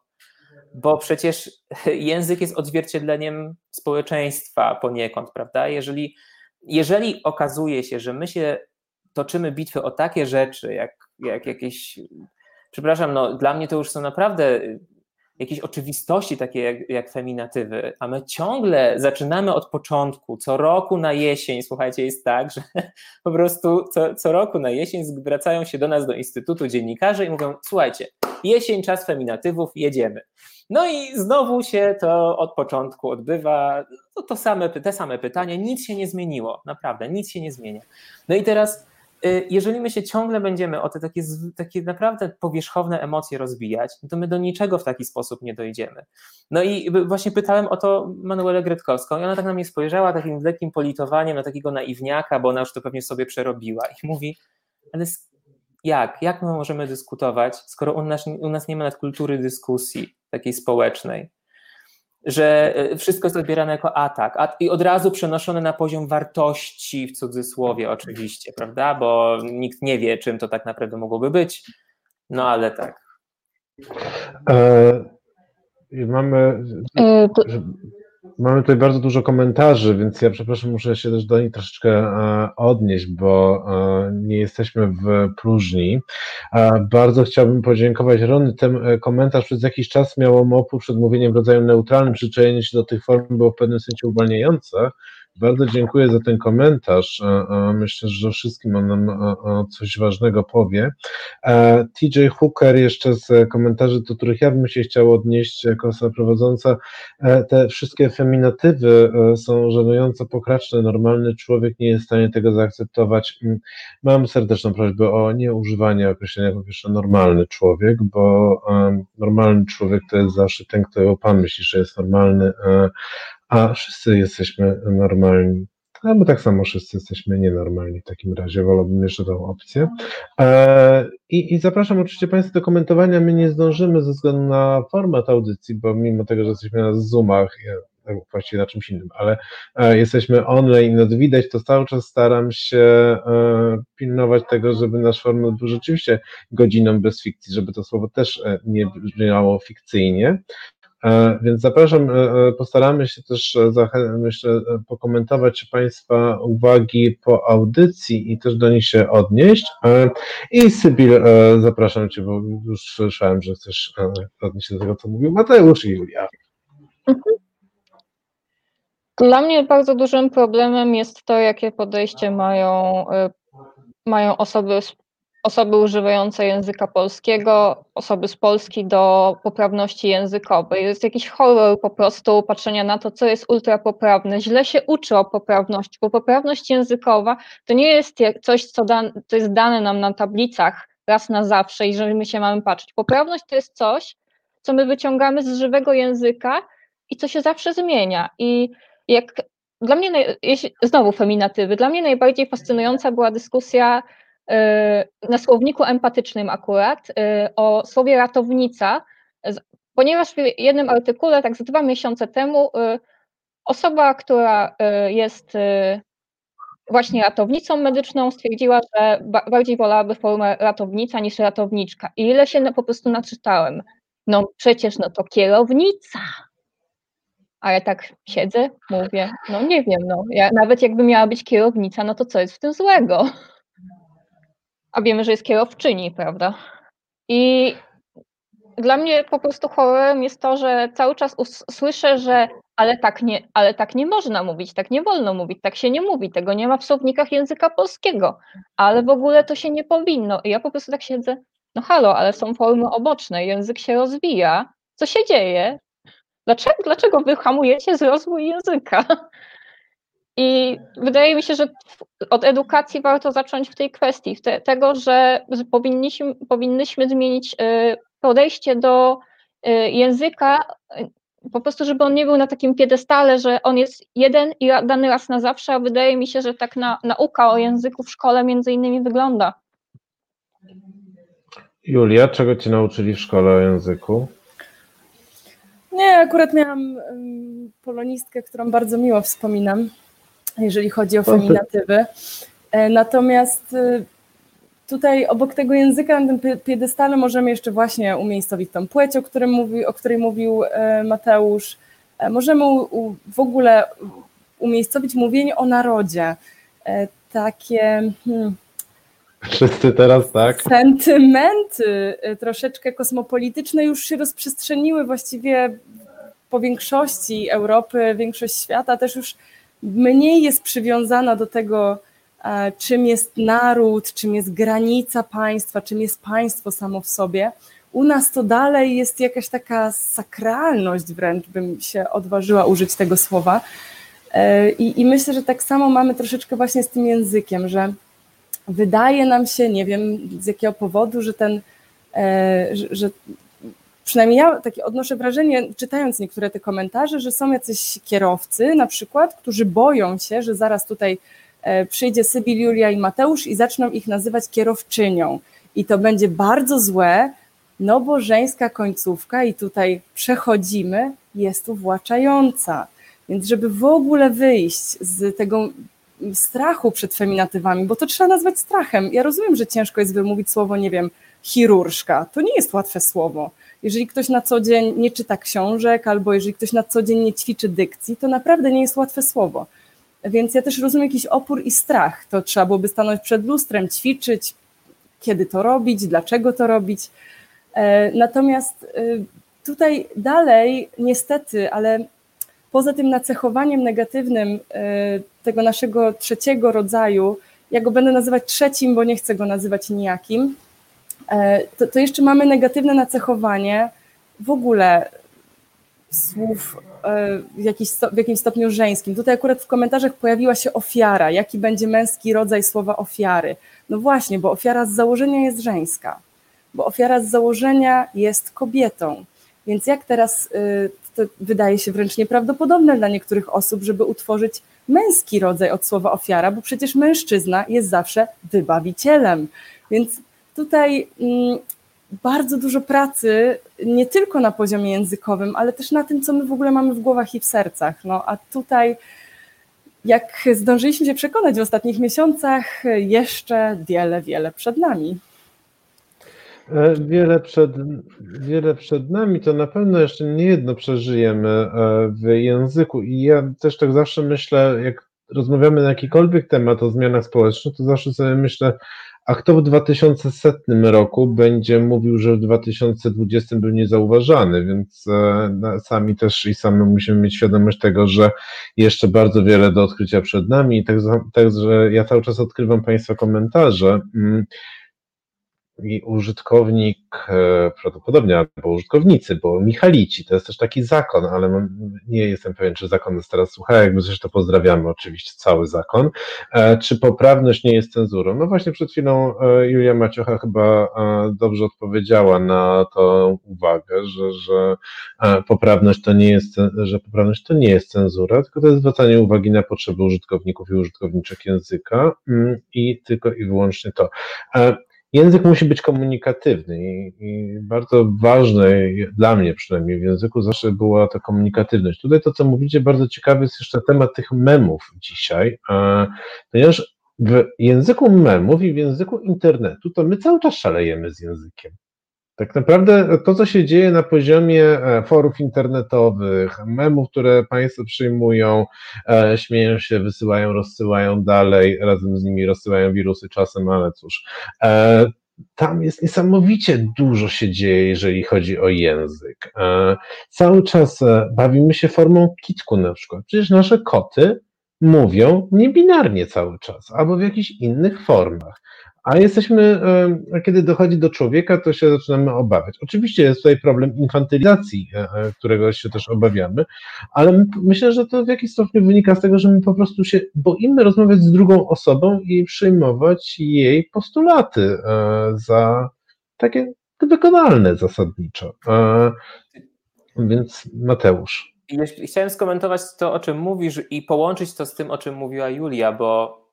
Bo przecież język jest odzwierciedleniem społeczeństwa poniekąd, prawda? Jeżeli, jeżeli okazuje się, że my się toczymy bitwy o takie rzeczy, jak, jak jakieś, przepraszam, no dla mnie to już są naprawdę jakieś oczywistości takie jak, jak feminatywy, a my ciągle zaczynamy od początku, co roku na jesień, słuchajcie, jest tak, że po prostu co, co roku na jesień zwracają się do nas, do Instytutu Dziennikarzy i mówią, słuchajcie, jesień, czas feminatywów, jedziemy. No i znowu się to od początku odbywa, to, to same, te same pytania, nic się nie zmieniło, naprawdę, nic się nie zmienia. No i teraz Y, jeżeli my się ciągle będziemy o te takie, takie naprawdę powierzchowne emocje rozbijać, to my do niczego w taki sposób nie dojdziemy. No i właśnie pytałem o to Manuelę Gretkowską i ona tak na mnie spojrzała takim lekkim politowaniem na takiego naiwniaka, bo ona już to pewnie sobie przerobiła i mówi, ale jak? Jak my możemy dyskutować, skoro u nas, u nas nie ma kultury dyskusji takiej społecznej? Że e, wszystko jest odbierane jako atak i od razu przenoszone na poziom wartości w cudzysłowie oczywiście, prawda, bo nikt nie wie, czym to tak naprawdę mogłoby być, no ale tak. E, mamy, e, mamy tutaj bardzo dużo komentarzy, więc ja przepraszam, muszę się też do nich troszeczkę e, odnieść, bo e, nie jesteśmy w próżni. Bardzo chciałbym podziękować Rony. Ten e, komentarz przez jakiś czas miało mopu przed mówieniem w rodzaju neutralnym, przyczajenie się do tych form było w pewnym sensie uwalniające. Bardzo dziękuję za ten komentarz. Myślę, że wszystkim on nam coś ważnego powie. TJ Hooker jeszcze z komentarzy, do których ja bym się chciał odnieść jako osoba prowadząca. Te wszystkie feminatywy e, są żenująco pokraczne. Normalny człowiek nie jest w stanie tego zaakceptować. Mm, mam serdeczną prośbę o nieużywanie określenia jako pierwsze normalny człowiek, bo normalny człowiek to jest zawsze ten, kto pan myśli, że jest normalny, e, a wszyscy jesteśmy normalni. No bo tak samo wszyscy jesteśmy nienormalni w takim razie, wolałbym jeszcze tą opcję. E, I, I zapraszam oczywiście Państwa do komentowania. My nie zdążymy ze względu na format audycji, bo mimo tego, że jesteśmy na Zoomach, ja, właściwie na czymś innym, ale e, jesteśmy online, no widać, to cały czas staram się e, pilnować tego, żeby nasz format był rzeczywiście godziną bez fikcji, żeby to słowo też nie brzmiało fikcyjnie. E, więc zapraszam, e, e, postaramy się też myślę, pokomentować Państwa uwagi po audycji i też do nich się odnieść. I Sybil, zapraszam Cię, bo już słyszałem, że chcesz odnieść się do tego, co mówił Mateusz i Julia. Dla mnie bardzo dużym problemem jest to, jakie podejście mają, mają osoby osoby używające języka polskiego, osoby z Polski do poprawności językowej. Jest jakiś horror po prostu patrzenia na to, co jest ultrapoprawne. Źle się uczy o poprawności, bo poprawność językowa to nie jest coś, co, dan, co jest dane nam na tablicach raz na zawsze i że my się mamy patrzeć. Poprawność to jest coś, co my wyciągamy z żywego języka i co się zawsze zmienia. I jak dla mnie, znowu feminatywy, dla mnie najbardziej fascynująca była dyskusja na słowniku empatycznym akurat y, o słowie ratownica, ponieważ w jednym artykule, tak z dwa miesiące temu, y, osoba, która jest właśnie ratownicą medyczną, stwierdziła, że bardziej wolałaby formę ratownica niż ratowniczka. I ile się po prostu naczytałem. No przecież no to kierownica. A ja tak siedzę, mówię, no nie wiem, no ja, nawet jakby miała być kierownica, no to co jest w tym złego? A wiemy, że jest kierowczyni, prawda? I dla mnie po prostu horrorem jest to, że cały czas słyszę, że ale tak, nie, ale tak nie można mówić, tak nie wolno mówić, tak się nie mówi, tego nie ma w słownikach języka polskiego, ale w ogóle to się nie powinno. I ja po prostu tak siedzę, no halo, ale są formy oboczne, język się rozwija, co się dzieje? Dlaczego, dlaczego wy hamujecie rozwój języka? I wydaje mi się, że od edukacji warto zacząć w tej kwestii, te, tego, że powinniśmy, powinnyśmy zmienić y, podejście do y, języka, y, po prostu, żeby on nie był na takim piedestale, że on jest jeden i dany raz na zawsze, a wydaje mi się, że tak na, nauka o języku w szkole między innymi wygląda. Julia, czego cię nauczyli w szkole o języku? Nie, akurat miałam polonistkę, którą bardzo miło wspominam jeżeli chodzi o feminatywy. E, natomiast e, tutaj obok tego języka na tym piedestale możemy jeszcze właśnie umiejscowić tą płeć, o, którym mówi, o której mówił e, Mateusz. Możemy w ogóle umiejscowić mówienie o narodzie. Takie. Hmm, Wszyscy teraz, tak? Sentymenty troszeczkę kosmopolityczne już się rozprzestrzeniły właściwie po większości Europy, większość świata też już mniej jest przywiązana do tego, e, czym jest naród, czym jest granica państwa, czym jest państwo samo w sobie. U nas to dalej jest jakaś taka sakralność, wręcz bym się odważyła użyć tego słowa. E, I, I, myślę, że tak samo mamy troszeczkę właśnie z tym językiem, że wydaje nam się, nie wiem z jakiego powodu, że ten, e, że, że przynajmniej ja takie odnoszę wrażenie, czytając niektóre te komentarze, że są jacyś kierowcy na przykład, którzy boją się, że zaraz tutaj e, przyjdzie Sybil, Julia i Mateusz i zaczną ich nazywać kierowczynią. I to będzie bardzo złe, no bo żeńska końcówka i tutaj przechodzimy, jest uwłaczająca. Więc żeby w ogóle wyjść z tego strachu przed feminatywami, bo to trzeba nazwać strachem. Ja rozumiem, że ciężko jest wymówić słowo, nie wiem, chirurżka. To nie jest łatwe słowo jeżeli ktoś na co dzień nie czyta książek, albo jeżeli ktoś na co dzień nie ćwiczy dykcji, to naprawdę nie jest łatwe słowo. Więc ja też rozumiem jakiś opór i strach. To trzeba byłoby stanąć przed lustrem, ćwiczyć, kiedy to robić, dlaczego to robić. E, natomiast e, tutaj dalej, niestety, ale poza tym nacechowaniem negatywnym e, tego naszego trzeciego rodzaju, ja go będę nazywać trzecim, bo nie chcę go nazywać nijakim, to, to jeszcze mamy negatywne nacechowanie w ogóle słów e, w, jakiś, w jakimś stopniu żeńskim. Tutaj akurat w komentarzach pojawiła się ofiara. Jaki będzie męski rodzaj słowa ofiary? No właśnie, bo ofiara z założenia jest żeńska, bo ofiara z założenia jest kobietą. Więc jak teraz y, to wydaje się wręcz nieprawdopodobne dla niektórych osób, żeby utworzyć męski rodzaj od słowa ofiara, bo przecież mężczyzna jest zawsze wybawicielem. Więc tutaj mm, bardzo dużo pracy, nie tylko na poziomie językowym, ale też na tym, co my w ogóle mamy w głowach i w sercach. No a tutaj, jak zdążyliśmy się przekonać w ostatnich miesiącach, jeszcze wiele, wiele przed nami. E, wiele przed, wiele przed nami, to na pewno jeszcze nie jedno przeżyjemy e, w języku. I ja też tak zawsze myślę, jak rozmawiamy na jakikolwiek temat o zmianach społecznych, to zawsze sobie myślę, a kto w 2100 roku będzie mówił, że w 2020 był niezauważany, więc e, sami też i sami musimy mieć świadomość tego, że jeszcze bardzo wiele do odkrycia przed nami. Także tak, ja cały czas odkrywam Państwa komentarze. I użytkownik, e, prawdopodobnie albo użytkownicy, bo Michalici to jest też taki zakon, ale nie jestem pewien, czy zakon jest teraz słucha, jakby to pozdrawiamy oczywiście cały zakon. E, czy poprawność nie jest cenzurą? No właśnie przed chwilą e, Julia Maciocha chyba dobrze odpowiedziała na tą uwagę, że, że poprawność to nie jest, że poprawność to nie jest cenzura, tylko to jest zwracanie uwagi na potrzeby użytkowników i użytkowniczek języka mm, i tylko i wyłącznie to. Język musi być komunikatywny i, i, bardzo ważne dla mnie przynajmniej w języku zawsze była ta komunikatywność. Tutaj to, co mówicie, bardzo ciekawy jest jeszcze temat tych memów dzisiaj, ponieważ w języku memów i w języku internetu to my cały czas szalejemy z językiem. Tak naprawdę to, co się dzieje na poziomie e, forów internetowych, memów, które Państwo przyjmują, e, śmieją się, wysyłają, rozsyłają dalej, razem z nimi rozsyłają wirusy czasem, ale cóż. E, tam jest niesamowicie dużo się dzieje, jeżeli chodzi o język. Cały czas bawimy się formą kitku na przykład. Przecież nasze koty mówią niebinarnie cały czas, albo w jakichś innych formach. A jesteśmy, kiedy dochodzi do człowieka, to się zaczynamy obawiać. Oczywiście jest tutaj problem infantylizacji, e, e, którego się też obawiamy, ale myślę, że to w jakiś stopniu wynika z tego, że my po prostu się boimy rozmawiać z drugą osobą i przyjmować jej postulaty e, za takie wykonalne zasadniczo. Więc Mateusz. Chciałem skomentować to, o czym mówisz i połączyć to z tym, o czym mówiła Julia, bo.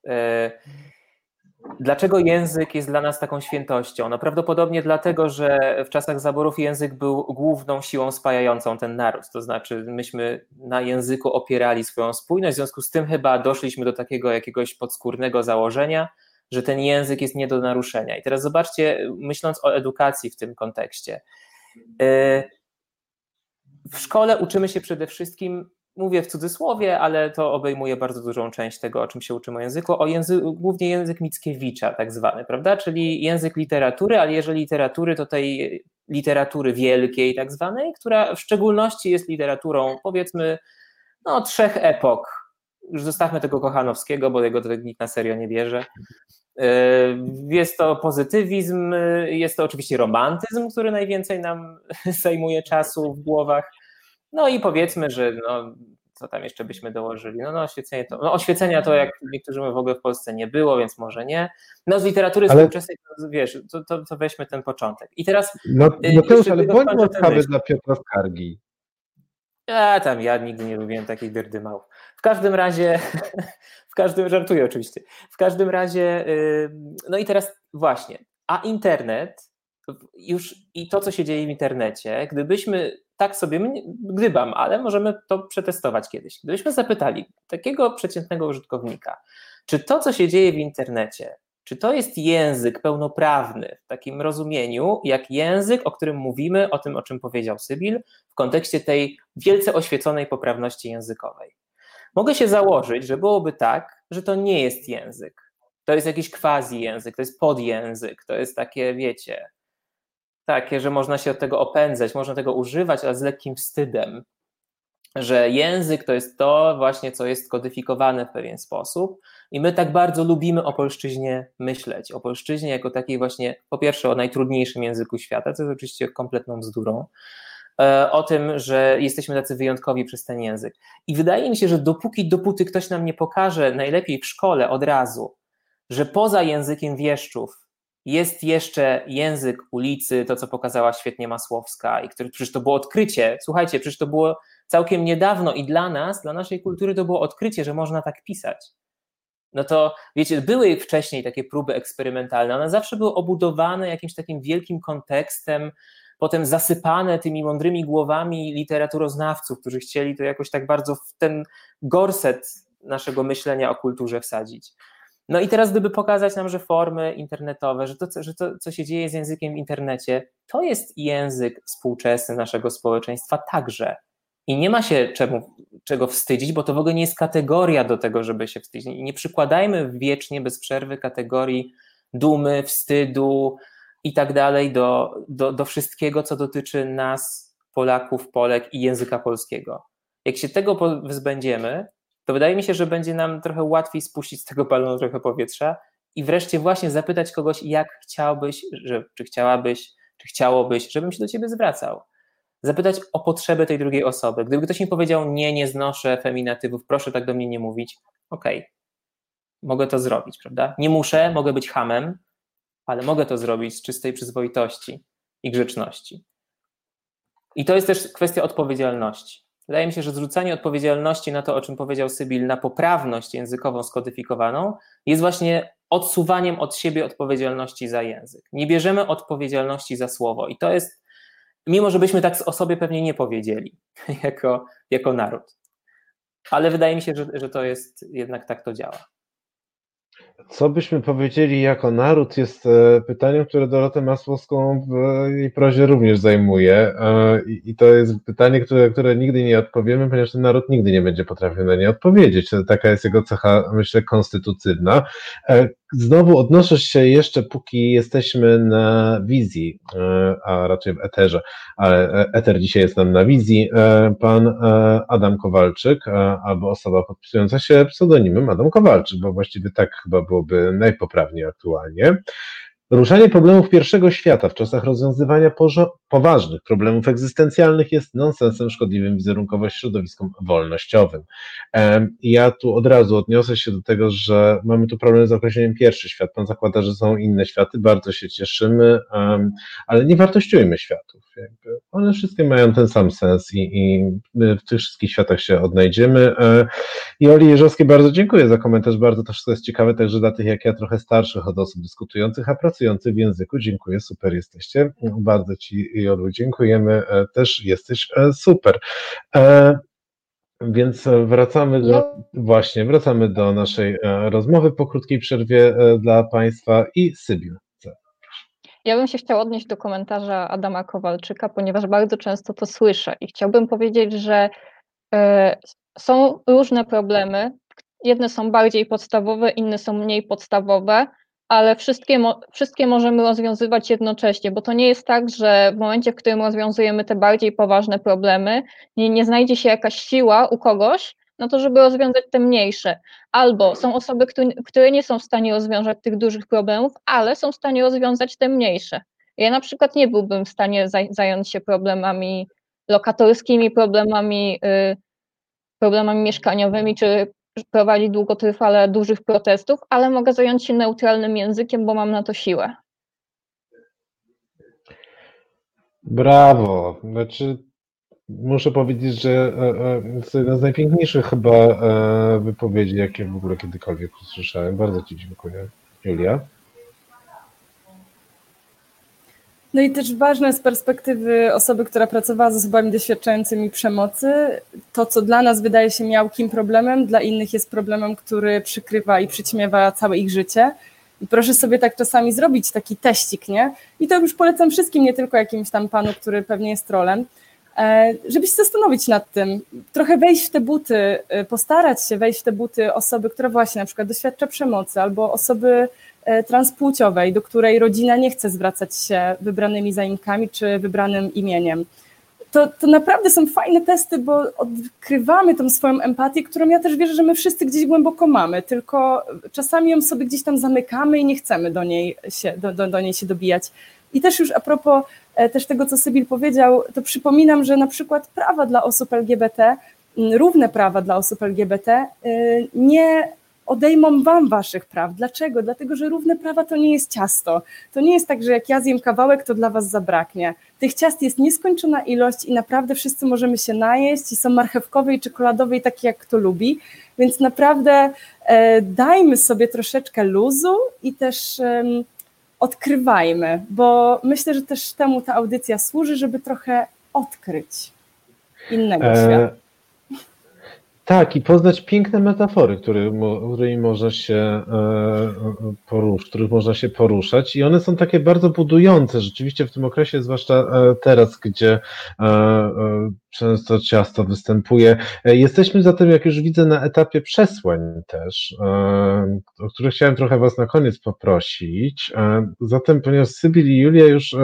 Dlaczego język jest dla nas taką świętością? No prawdopodobnie dlatego, że w czasach zaborów język był główną siłą spajającą ten naród. To znaczy, myśmy na języku opierali swoją spójność, w związku z tym chyba doszliśmy do takiego jakiegoś podskórnego założenia, że ten język jest nie do naruszenia. I teraz zobaczcie, myśląc o edukacji w tym kontekście. Y, w szkole uczymy się przede wszystkim mówię w cudzysłowie, ale to obejmuje bardzo dużą część tego, o czym się uczymy języku, o języku, głównie język Mickiewicza tak zwany, prawda, czyli język literatury, ale jeżeli literatury, to tej literatury wielkiej tak zwanej, która w szczególności jest literaturą powiedzmy no, trzech epok. Już zostawmy tego Kochanowskiego, bo jego nikt na serio nie bierze. Yy, jest to pozytywizm, jest to oczywiście romantyzm, który najwięcej nam zajmuje czasu w głowach. No i powiedzmy, że no, co tam jeszcze byśmy dołożyli? No, no oświecenie to, no oświecenia to jak niektórzy mówią w ogóle w Polsce nie było, więc może nie. No z literatury ale... współczesnej, to, wiesz, to, to, to, weźmy ten początek. I teraz... No, no to już, ale bądź łaskawy dla Piotra Skargi. Ja tam, ja nigdy nie lubiłem takich dyrdymałów. W każdym razie, w każdym, żartuję oczywiście, w każdym razie, no i teraz właśnie, a internet już i to, co się dzieje w internecie, gdybyśmy tak sobie gdybam, ale możemy to przetestować kiedyś. Gdybyśmy zapytali takiego przeciętnego użytkownika, czy to, co się dzieje w internecie, czy to jest język pełnoprawny w takim rozumieniu, jak język, o którym mówimy, o tym, o czym powiedział Sybil, w kontekście tej wielce oświeconej poprawności językowej? Mogę się założyć, że byłoby tak, że to nie jest język. To jest jakiś quasi język, to jest podjęzyk, to jest takie, wiecie, takie, że można się od tego opędzać, można tego używać, ale z lekkim wstydem, że język to jest to właśnie, co jest kodyfikowane w pewien sposób i my tak bardzo lubimy o polszczyźnie myśleć, o polszczyźnie jako takiej właśnie, po pierwsze o najtrudniejszym języku świata, co jest oczywiście kompletną bzdurą, e, o tym, że jesteśmy tacy wyjątkowi przez ten język. I wydaje mi się, że dopóki, dopóty ktoś nam nie pokaże, najlepiej w szkole od razu, że poza językiem wieszczów jest jeszcze język ulicy, to co pokazała świetnie Masłowska i który przecież to było odkrycie. Słuchajcie, przecież to było całkiem niedawno i dla nas, dla naszej kultury to było odkrycie, że można tak pisać. No to wiecie, były wcześniej takie próby eksperymentalne, one zawsze były obudowane jakimś takim wielkim kontekstem, potem zasypane tymi mądrymi głowami literaturoznawców, którzy chcieli to jakoś tak bardzo w ten gorset naszego myślenia o kulturze wsadzić. No i teraz, gdyby pokazać nam, że formy internetowe, że to, że to, co się dzieje z językiem w internecie, to jest język współczesny naszego społeczeństwa także. I nie ma się czemu, czego wstydzić, bo to w ogóle nie jest kategoria do tego, żeby się wstydzić. Nie przykładajmy wiecznie, bez przerwy kategorii dumy, wstydu i tak dalej do, do, do wszystkiego, co dotyczy nas, Polaków, Polek i języka polskiego. Jak się tego wyzbędziemy, to wydaje mi się, że będzie nam trochę łatwiej spuścić z tego balonu trochę powietrza i wreszcie właśnie zapytać kogoś, jak chciałbyś, że, czy chciałabyś, czy chciałobyś, żebym się do ciebie zwracał. Zapytać o potrzeby tej drugiej osoby. Gdyby ktoś mi powiedział, nie, nie znoszę feminatywów, proszę tak do mnie nie mówić, okej, okay, mogę to zrobić, prawda? Nie muszę, mogę być hamem, ale mogę to zrobić z czystej przyzwoitości i grzeczności. I to jest też kwestia odpowiedzialności. Wydaje mi się, że zrzucanie odpowiedzialności na to, o czym powiedział Sybil, na poprawność językową skodyfikowaną, jest właśnie odsuwaniem od siebie odpowiedzialności za język. Nie bierzemy odpowiedzialności za słowo. I to jest, mimo że byśmy tak o sobie pewnie nie powiedzieli, jako, jako naród. Ale wydaje mi się, że, że to jest jednak tak to działa. Co byśmy powiedzieli jako naród jest e, pytaniem, które Dorotę Masłowską w jej prozie również zajmuje e, i to jest pytanie, które, które nigdy nie odpowiemy, ponieważ ten naród nigdy nie będzie potrafił na nie odpowiedzieć. Taka jest jego cecha, myślę, konstytucyjna. E, Znowu odnoszę się jeszcze, póki jesteśmy na wizji, e, a raczej w eterze, ale e, eter dzisiaj jest nam na wizji. E, pan Adam Kowalczyk, albo osoba podpisująca się pseudonimem Adam Kowalczyk, bo właściwie tak chyba byłoby najpoprawniej aktualnie. Ruszanie problemów pierwszego świata w czasach rozwiązywania poważnych problemów egzystencjalnych jest nonsensem szkodliwym wizerunkowo środowiskom wolnościowym. Ja tu od razu odniosę się do tego, że mamy tu problem z określeniem pierwszy świat. Pan zakłada, że są inne światy, bardzo się cieszymy, ale nie wartościujmy światów. One wszystkie mają ten sam sens i, i w tych wszystkich światach się odnajdziemy. E, I Oli bardzo dziękuję za komentarz, bardzo to wszystko jest ciekawe, także dla tych jak ja trochę starszych od osób dyskutujących, a pracujących w języku. Dziękuję, super jesteście. Bardzo Ci Jolu dziękujemy, e, też jesteś e, super. Więc wracamy do, właśnie, wracamy do naszej rozmowy po krótkiej przerwie dla Państwa i Sybil. Ja bym się chciała odnieść do komentarza Adama Kowalczyka, ponieważ bardzo często to słyszę i chciałbym powiedzieć, że e, są różne problemy. Jedne są bardziej podstawowe, inne są mniej podstawowe, ale wszystkie, wszystkie możemy rozwiązywać jednocześnie, bo to nie jest tak, że w momencie, w którym rozwiązujemy te bardziej poważne problemy, nie, nie znajdzie się jakaś siła u kogoś, no to żeby rozwiązać te mniejsze. Albo są osoby, które nie są w stanie rozwiązać tych dużych problemów, ale są w stanie rozwiązać te mniejsze. Ja na przykład nie byłbym w stanie zająć się problemami lokatorskimi, problemami, y, problemami mieszkaniowymi, czy prowadzić długotrwale dużych protestów, ale mogę zająć się neutralnym językiem, bo mam na to siłę. Brawo. Znaczy, muszę powiedzieć, że e, e, to jedna z najpiękniejszych chyba e, wypowiedzi, jakie w ogóle kiedykolwiek usłyszałem. Bardzo Ci dziękuję. Julia? No i też ważne z perspektywy osoby, która pracowała z osobami doświadczającymi przemocy, to co dla nas wydaje się miałkim problemem, dla innych jest problemem, który przykrywa i przyćmiewa całe ich życie. I proszę sobie tak czasami zrobić taki teścik, nie? I to już polecam wszystkim, nie tylko jakimś tam panu, który pewnie jest trolem, E, żeby się zastanowić nad tym, trochę wejść w te buty, e, postarać się wejść w te buty osoby, która właśnie na przykład doświadcza przemocy, albo osoby transpłciowej, do której rodzina nie chce zwracać się wybranymi zaimkami czy wybranym imieniem. To, to naprawdę są fajne testy, bo odkrywamy tą swoją empatię, którą ja też wierzę, że my wszyscy gdzieś głęboko mamy, tylko czasami ją sobie gdzieś tam zamykamy i nie chcemy do niej się, do, do, do niej się dobijać. I też już a propos E, też tego, co Sybil powiedział, to przypominam, że na przykład prawa dla osób LGBT, równe prawa dla osób LGBT y, nie odejmą wam waszych praw. Dlaczego? Dlatego, że równe prawa to nie jest ciasto. To nie jest tak, że jak ja zjem kawałek, to dla was zabraknie. Tych ciast jest nieskończona ilość i naprawdę wszyscy możemy się najeść i są marchewkowe i czekoladowe i takie jak kto lubi, więc naprawdę e, dajmy sobie troszeczkę luzu i też e, odkrywajmy, bo myślę, że też temu ta audycja służy, żeby trochę odkryć innego e, świata. Tak, i poznać piękne metafory, który, którymi można się e, porusz, których można się poruszać. I one są takie bardzo budujące, rzeczywiście w tym okresie, zwłaszcza e, teraz, gdzie e, często ciasto występuje. Jesteśmy zatem, jak już widzę, na etapie przesłań też, o które chciałem trochę Was na koniec poprosić. Zatem, ponieważ Sybil i Julia już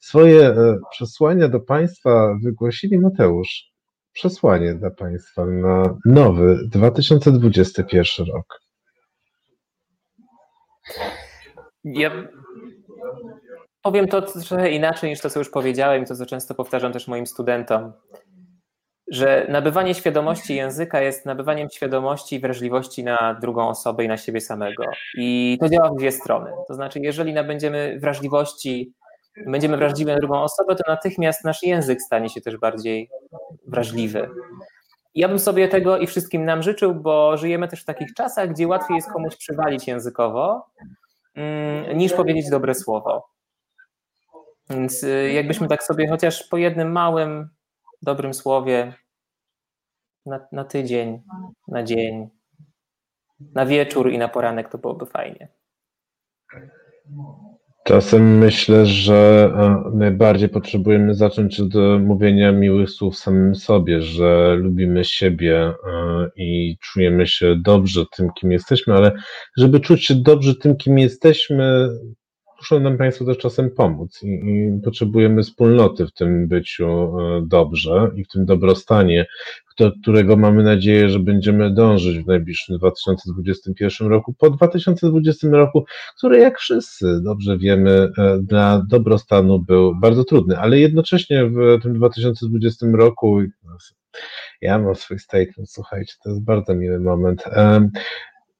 swoje przesłania do Państwa wygłosili, Mateusz, przesłanie dla Państwa na nowy 2021 rok? Ja powiem to trochę inaczej niż to, co już powiedziałem i to, co często powtarzam też moim studentom, że nabywanie świadomości języka jest nabywaniem świadomości i wrażliwości na drugą osobę i na siebie samego. I to działa w dwie strony. To znaczy, jeżeli nabędziemy wrażliwości będziemy wrażliwi na drugą osobę, to natychmiast nasz język stanie się też bardziej wrażliwy. Ja bym sobie tego i wszystkim nam życzył, bo żyjemy też w takich czasach, gdzie łatwiej jest komuś przywalić językowo, mm, niż powiedzieć dobre słowo. Więc y, jakbyśmy tak sobie chociaż po jednym małym, dobrym słowie na, na tydzień, na dzień, na wieczór i na poranek, to byłoby fajnie. Czasem myślę, że e, najbardziej potrzebujemy zacząć od mówienia miłych słów samym sobie, że lubimy siebie e, i czujemy się dobrze tym, kim jesteśmy, ale żeby czuć się dobrze tym, kim jesteśmy, muszą nam Państwo też czasem pomóc i, i, potrzebujemy wspólnoty w tym byciu e, dobrze i w tym dobrostanie, do którego mamy nadzieję, że będziemy dążyć w najbliższym 2021 roku, po 2020 roku, który jak wszyscy dobrze wiemy, e, dla dobrostanu był bardzo trudny, ale jednocześnie w tym 2020 roku ja mam swój statement, słuchajcie, to jest bardzo miły moment.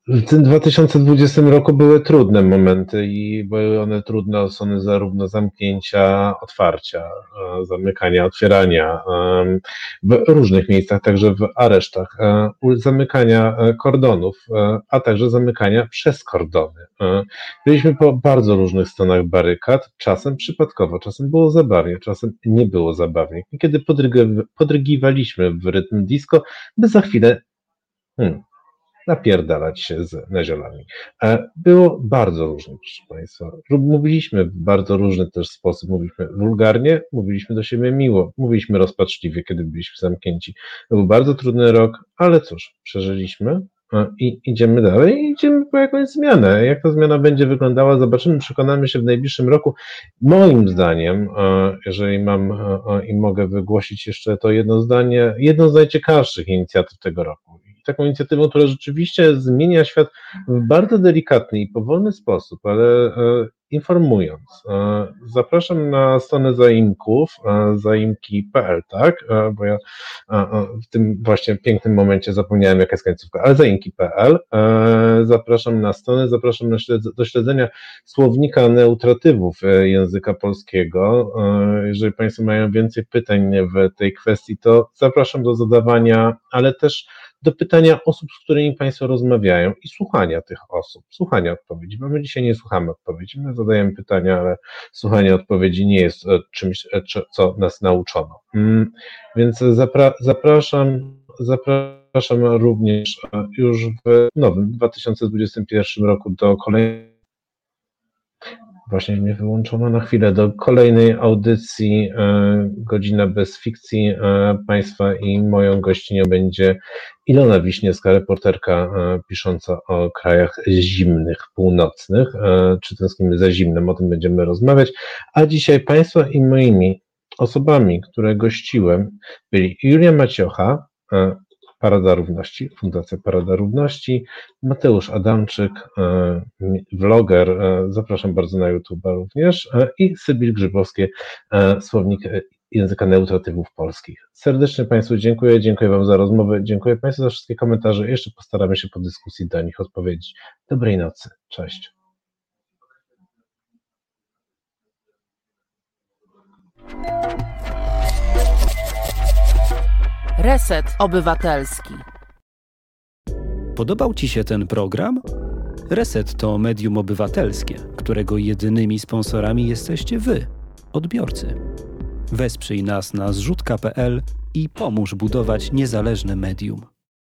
W tym 2020 roku były trudne momenty i były one trudne od zarówno zamknięcia, otwarcia, e, zamykania, otwierania w różnych miejscach, także w aresztach, e, zamykania e, kordonów, a także zamykania przez kordony. Byliśmy po bardzo różnych stronach barykad, czasem przypadkowo, czasem było zabawnie, czasem nie było zabawnie. Kiedy podrygiwaliśmy w rytm disco, by za chwilę hmm, napierdalać się z neziolami. E, było bardzo różnie, proszę Państwa. Mówiliśmy w bardzo różny też sposób. Mówiliśmy wulgarnie, mówiliśmy do siebie miło, mówiliśmy rozpaczliwie, kiedy byliśmy zamknięci. Był bardzo trudny rok, ale cóż, przeżyliśmy e, i idziemy dalej i idziemy po jakąś zmianę. Jak ta zmiana będzie wyglądała, zobaczymy, przekonamy się w najbliższym roku. Moim zdaniem, e, jeżeli mam i mogę wygłosić jeszcze to jedno zdanie, jedno z najciekawszych inicjatyw tego roku taką inicjatywą, która rzeczywiście zmienia świat w bardzo delikatny i powolny sposób, ale e, informując. E, zapraszam na stronę zaimków, e, zaimki.pl, tak? Bo ja w tym właśnie pięknym momencie zapomniałem, jaka jest końcówka, ale zaimki.pl. Zapraszam na stronę, zapraszam do śledzenia słownika neutratywów języka polskiego. Jeżeli Państwo mają więcej pytań w tej kwestii, to zapraszam do zadawania, ale też do pytania osób, z którymi Państwo rozmawiają i słuchania tych osób, słuchania odpowiedzi, bo my dzisiaj nie słuchamy odpowiedzi, my zadajemy pytania, ale słuchanie odpowiedzi nie jest e, czymś, e, co nas nauczono. Mm, więc zapra zapraszam, zapraszam również e, już w nowym 2021 roku do kolejnej Właśnie mnie wyłączono na chwilę do kolejnej audycji e, Godzina bez fikcji e, Państwa i moją gościnią będzie Ilona Wiśniewska, reporterka e, pisząca o krajach zimnych, północnych. Czy tęsknimy za zimnem, o tym będziemy rozmawiać. A dzisiaj Państwa i moimi osobami, które gościłem, byli Julia Maciocha, Parada Równości, Fundacja Parada Równości, Mateusz Adamczyk, e, vloger, e, zapraszam bardzo na YouTube również e, i Sybil Grzybowskie, słownik języka neutratywów polskich. Serdecznie Państwu dziękuję, dziękuję Wam za rozmowę, dziękuję Państwu za wszystkie komentarze. Jeszcze postaramy się po dyskusji do nich odpowiedzieć. Dobrej nocy, cześć. Reset Obywatelski. Podobał Ci się ten program? Reset to medium obywatelskie, którego jedynymi sponsorami jesteście Wy, odbiorcy. Wesprzyj nas na zrzutka.pl i pomóż budować niezależne medium.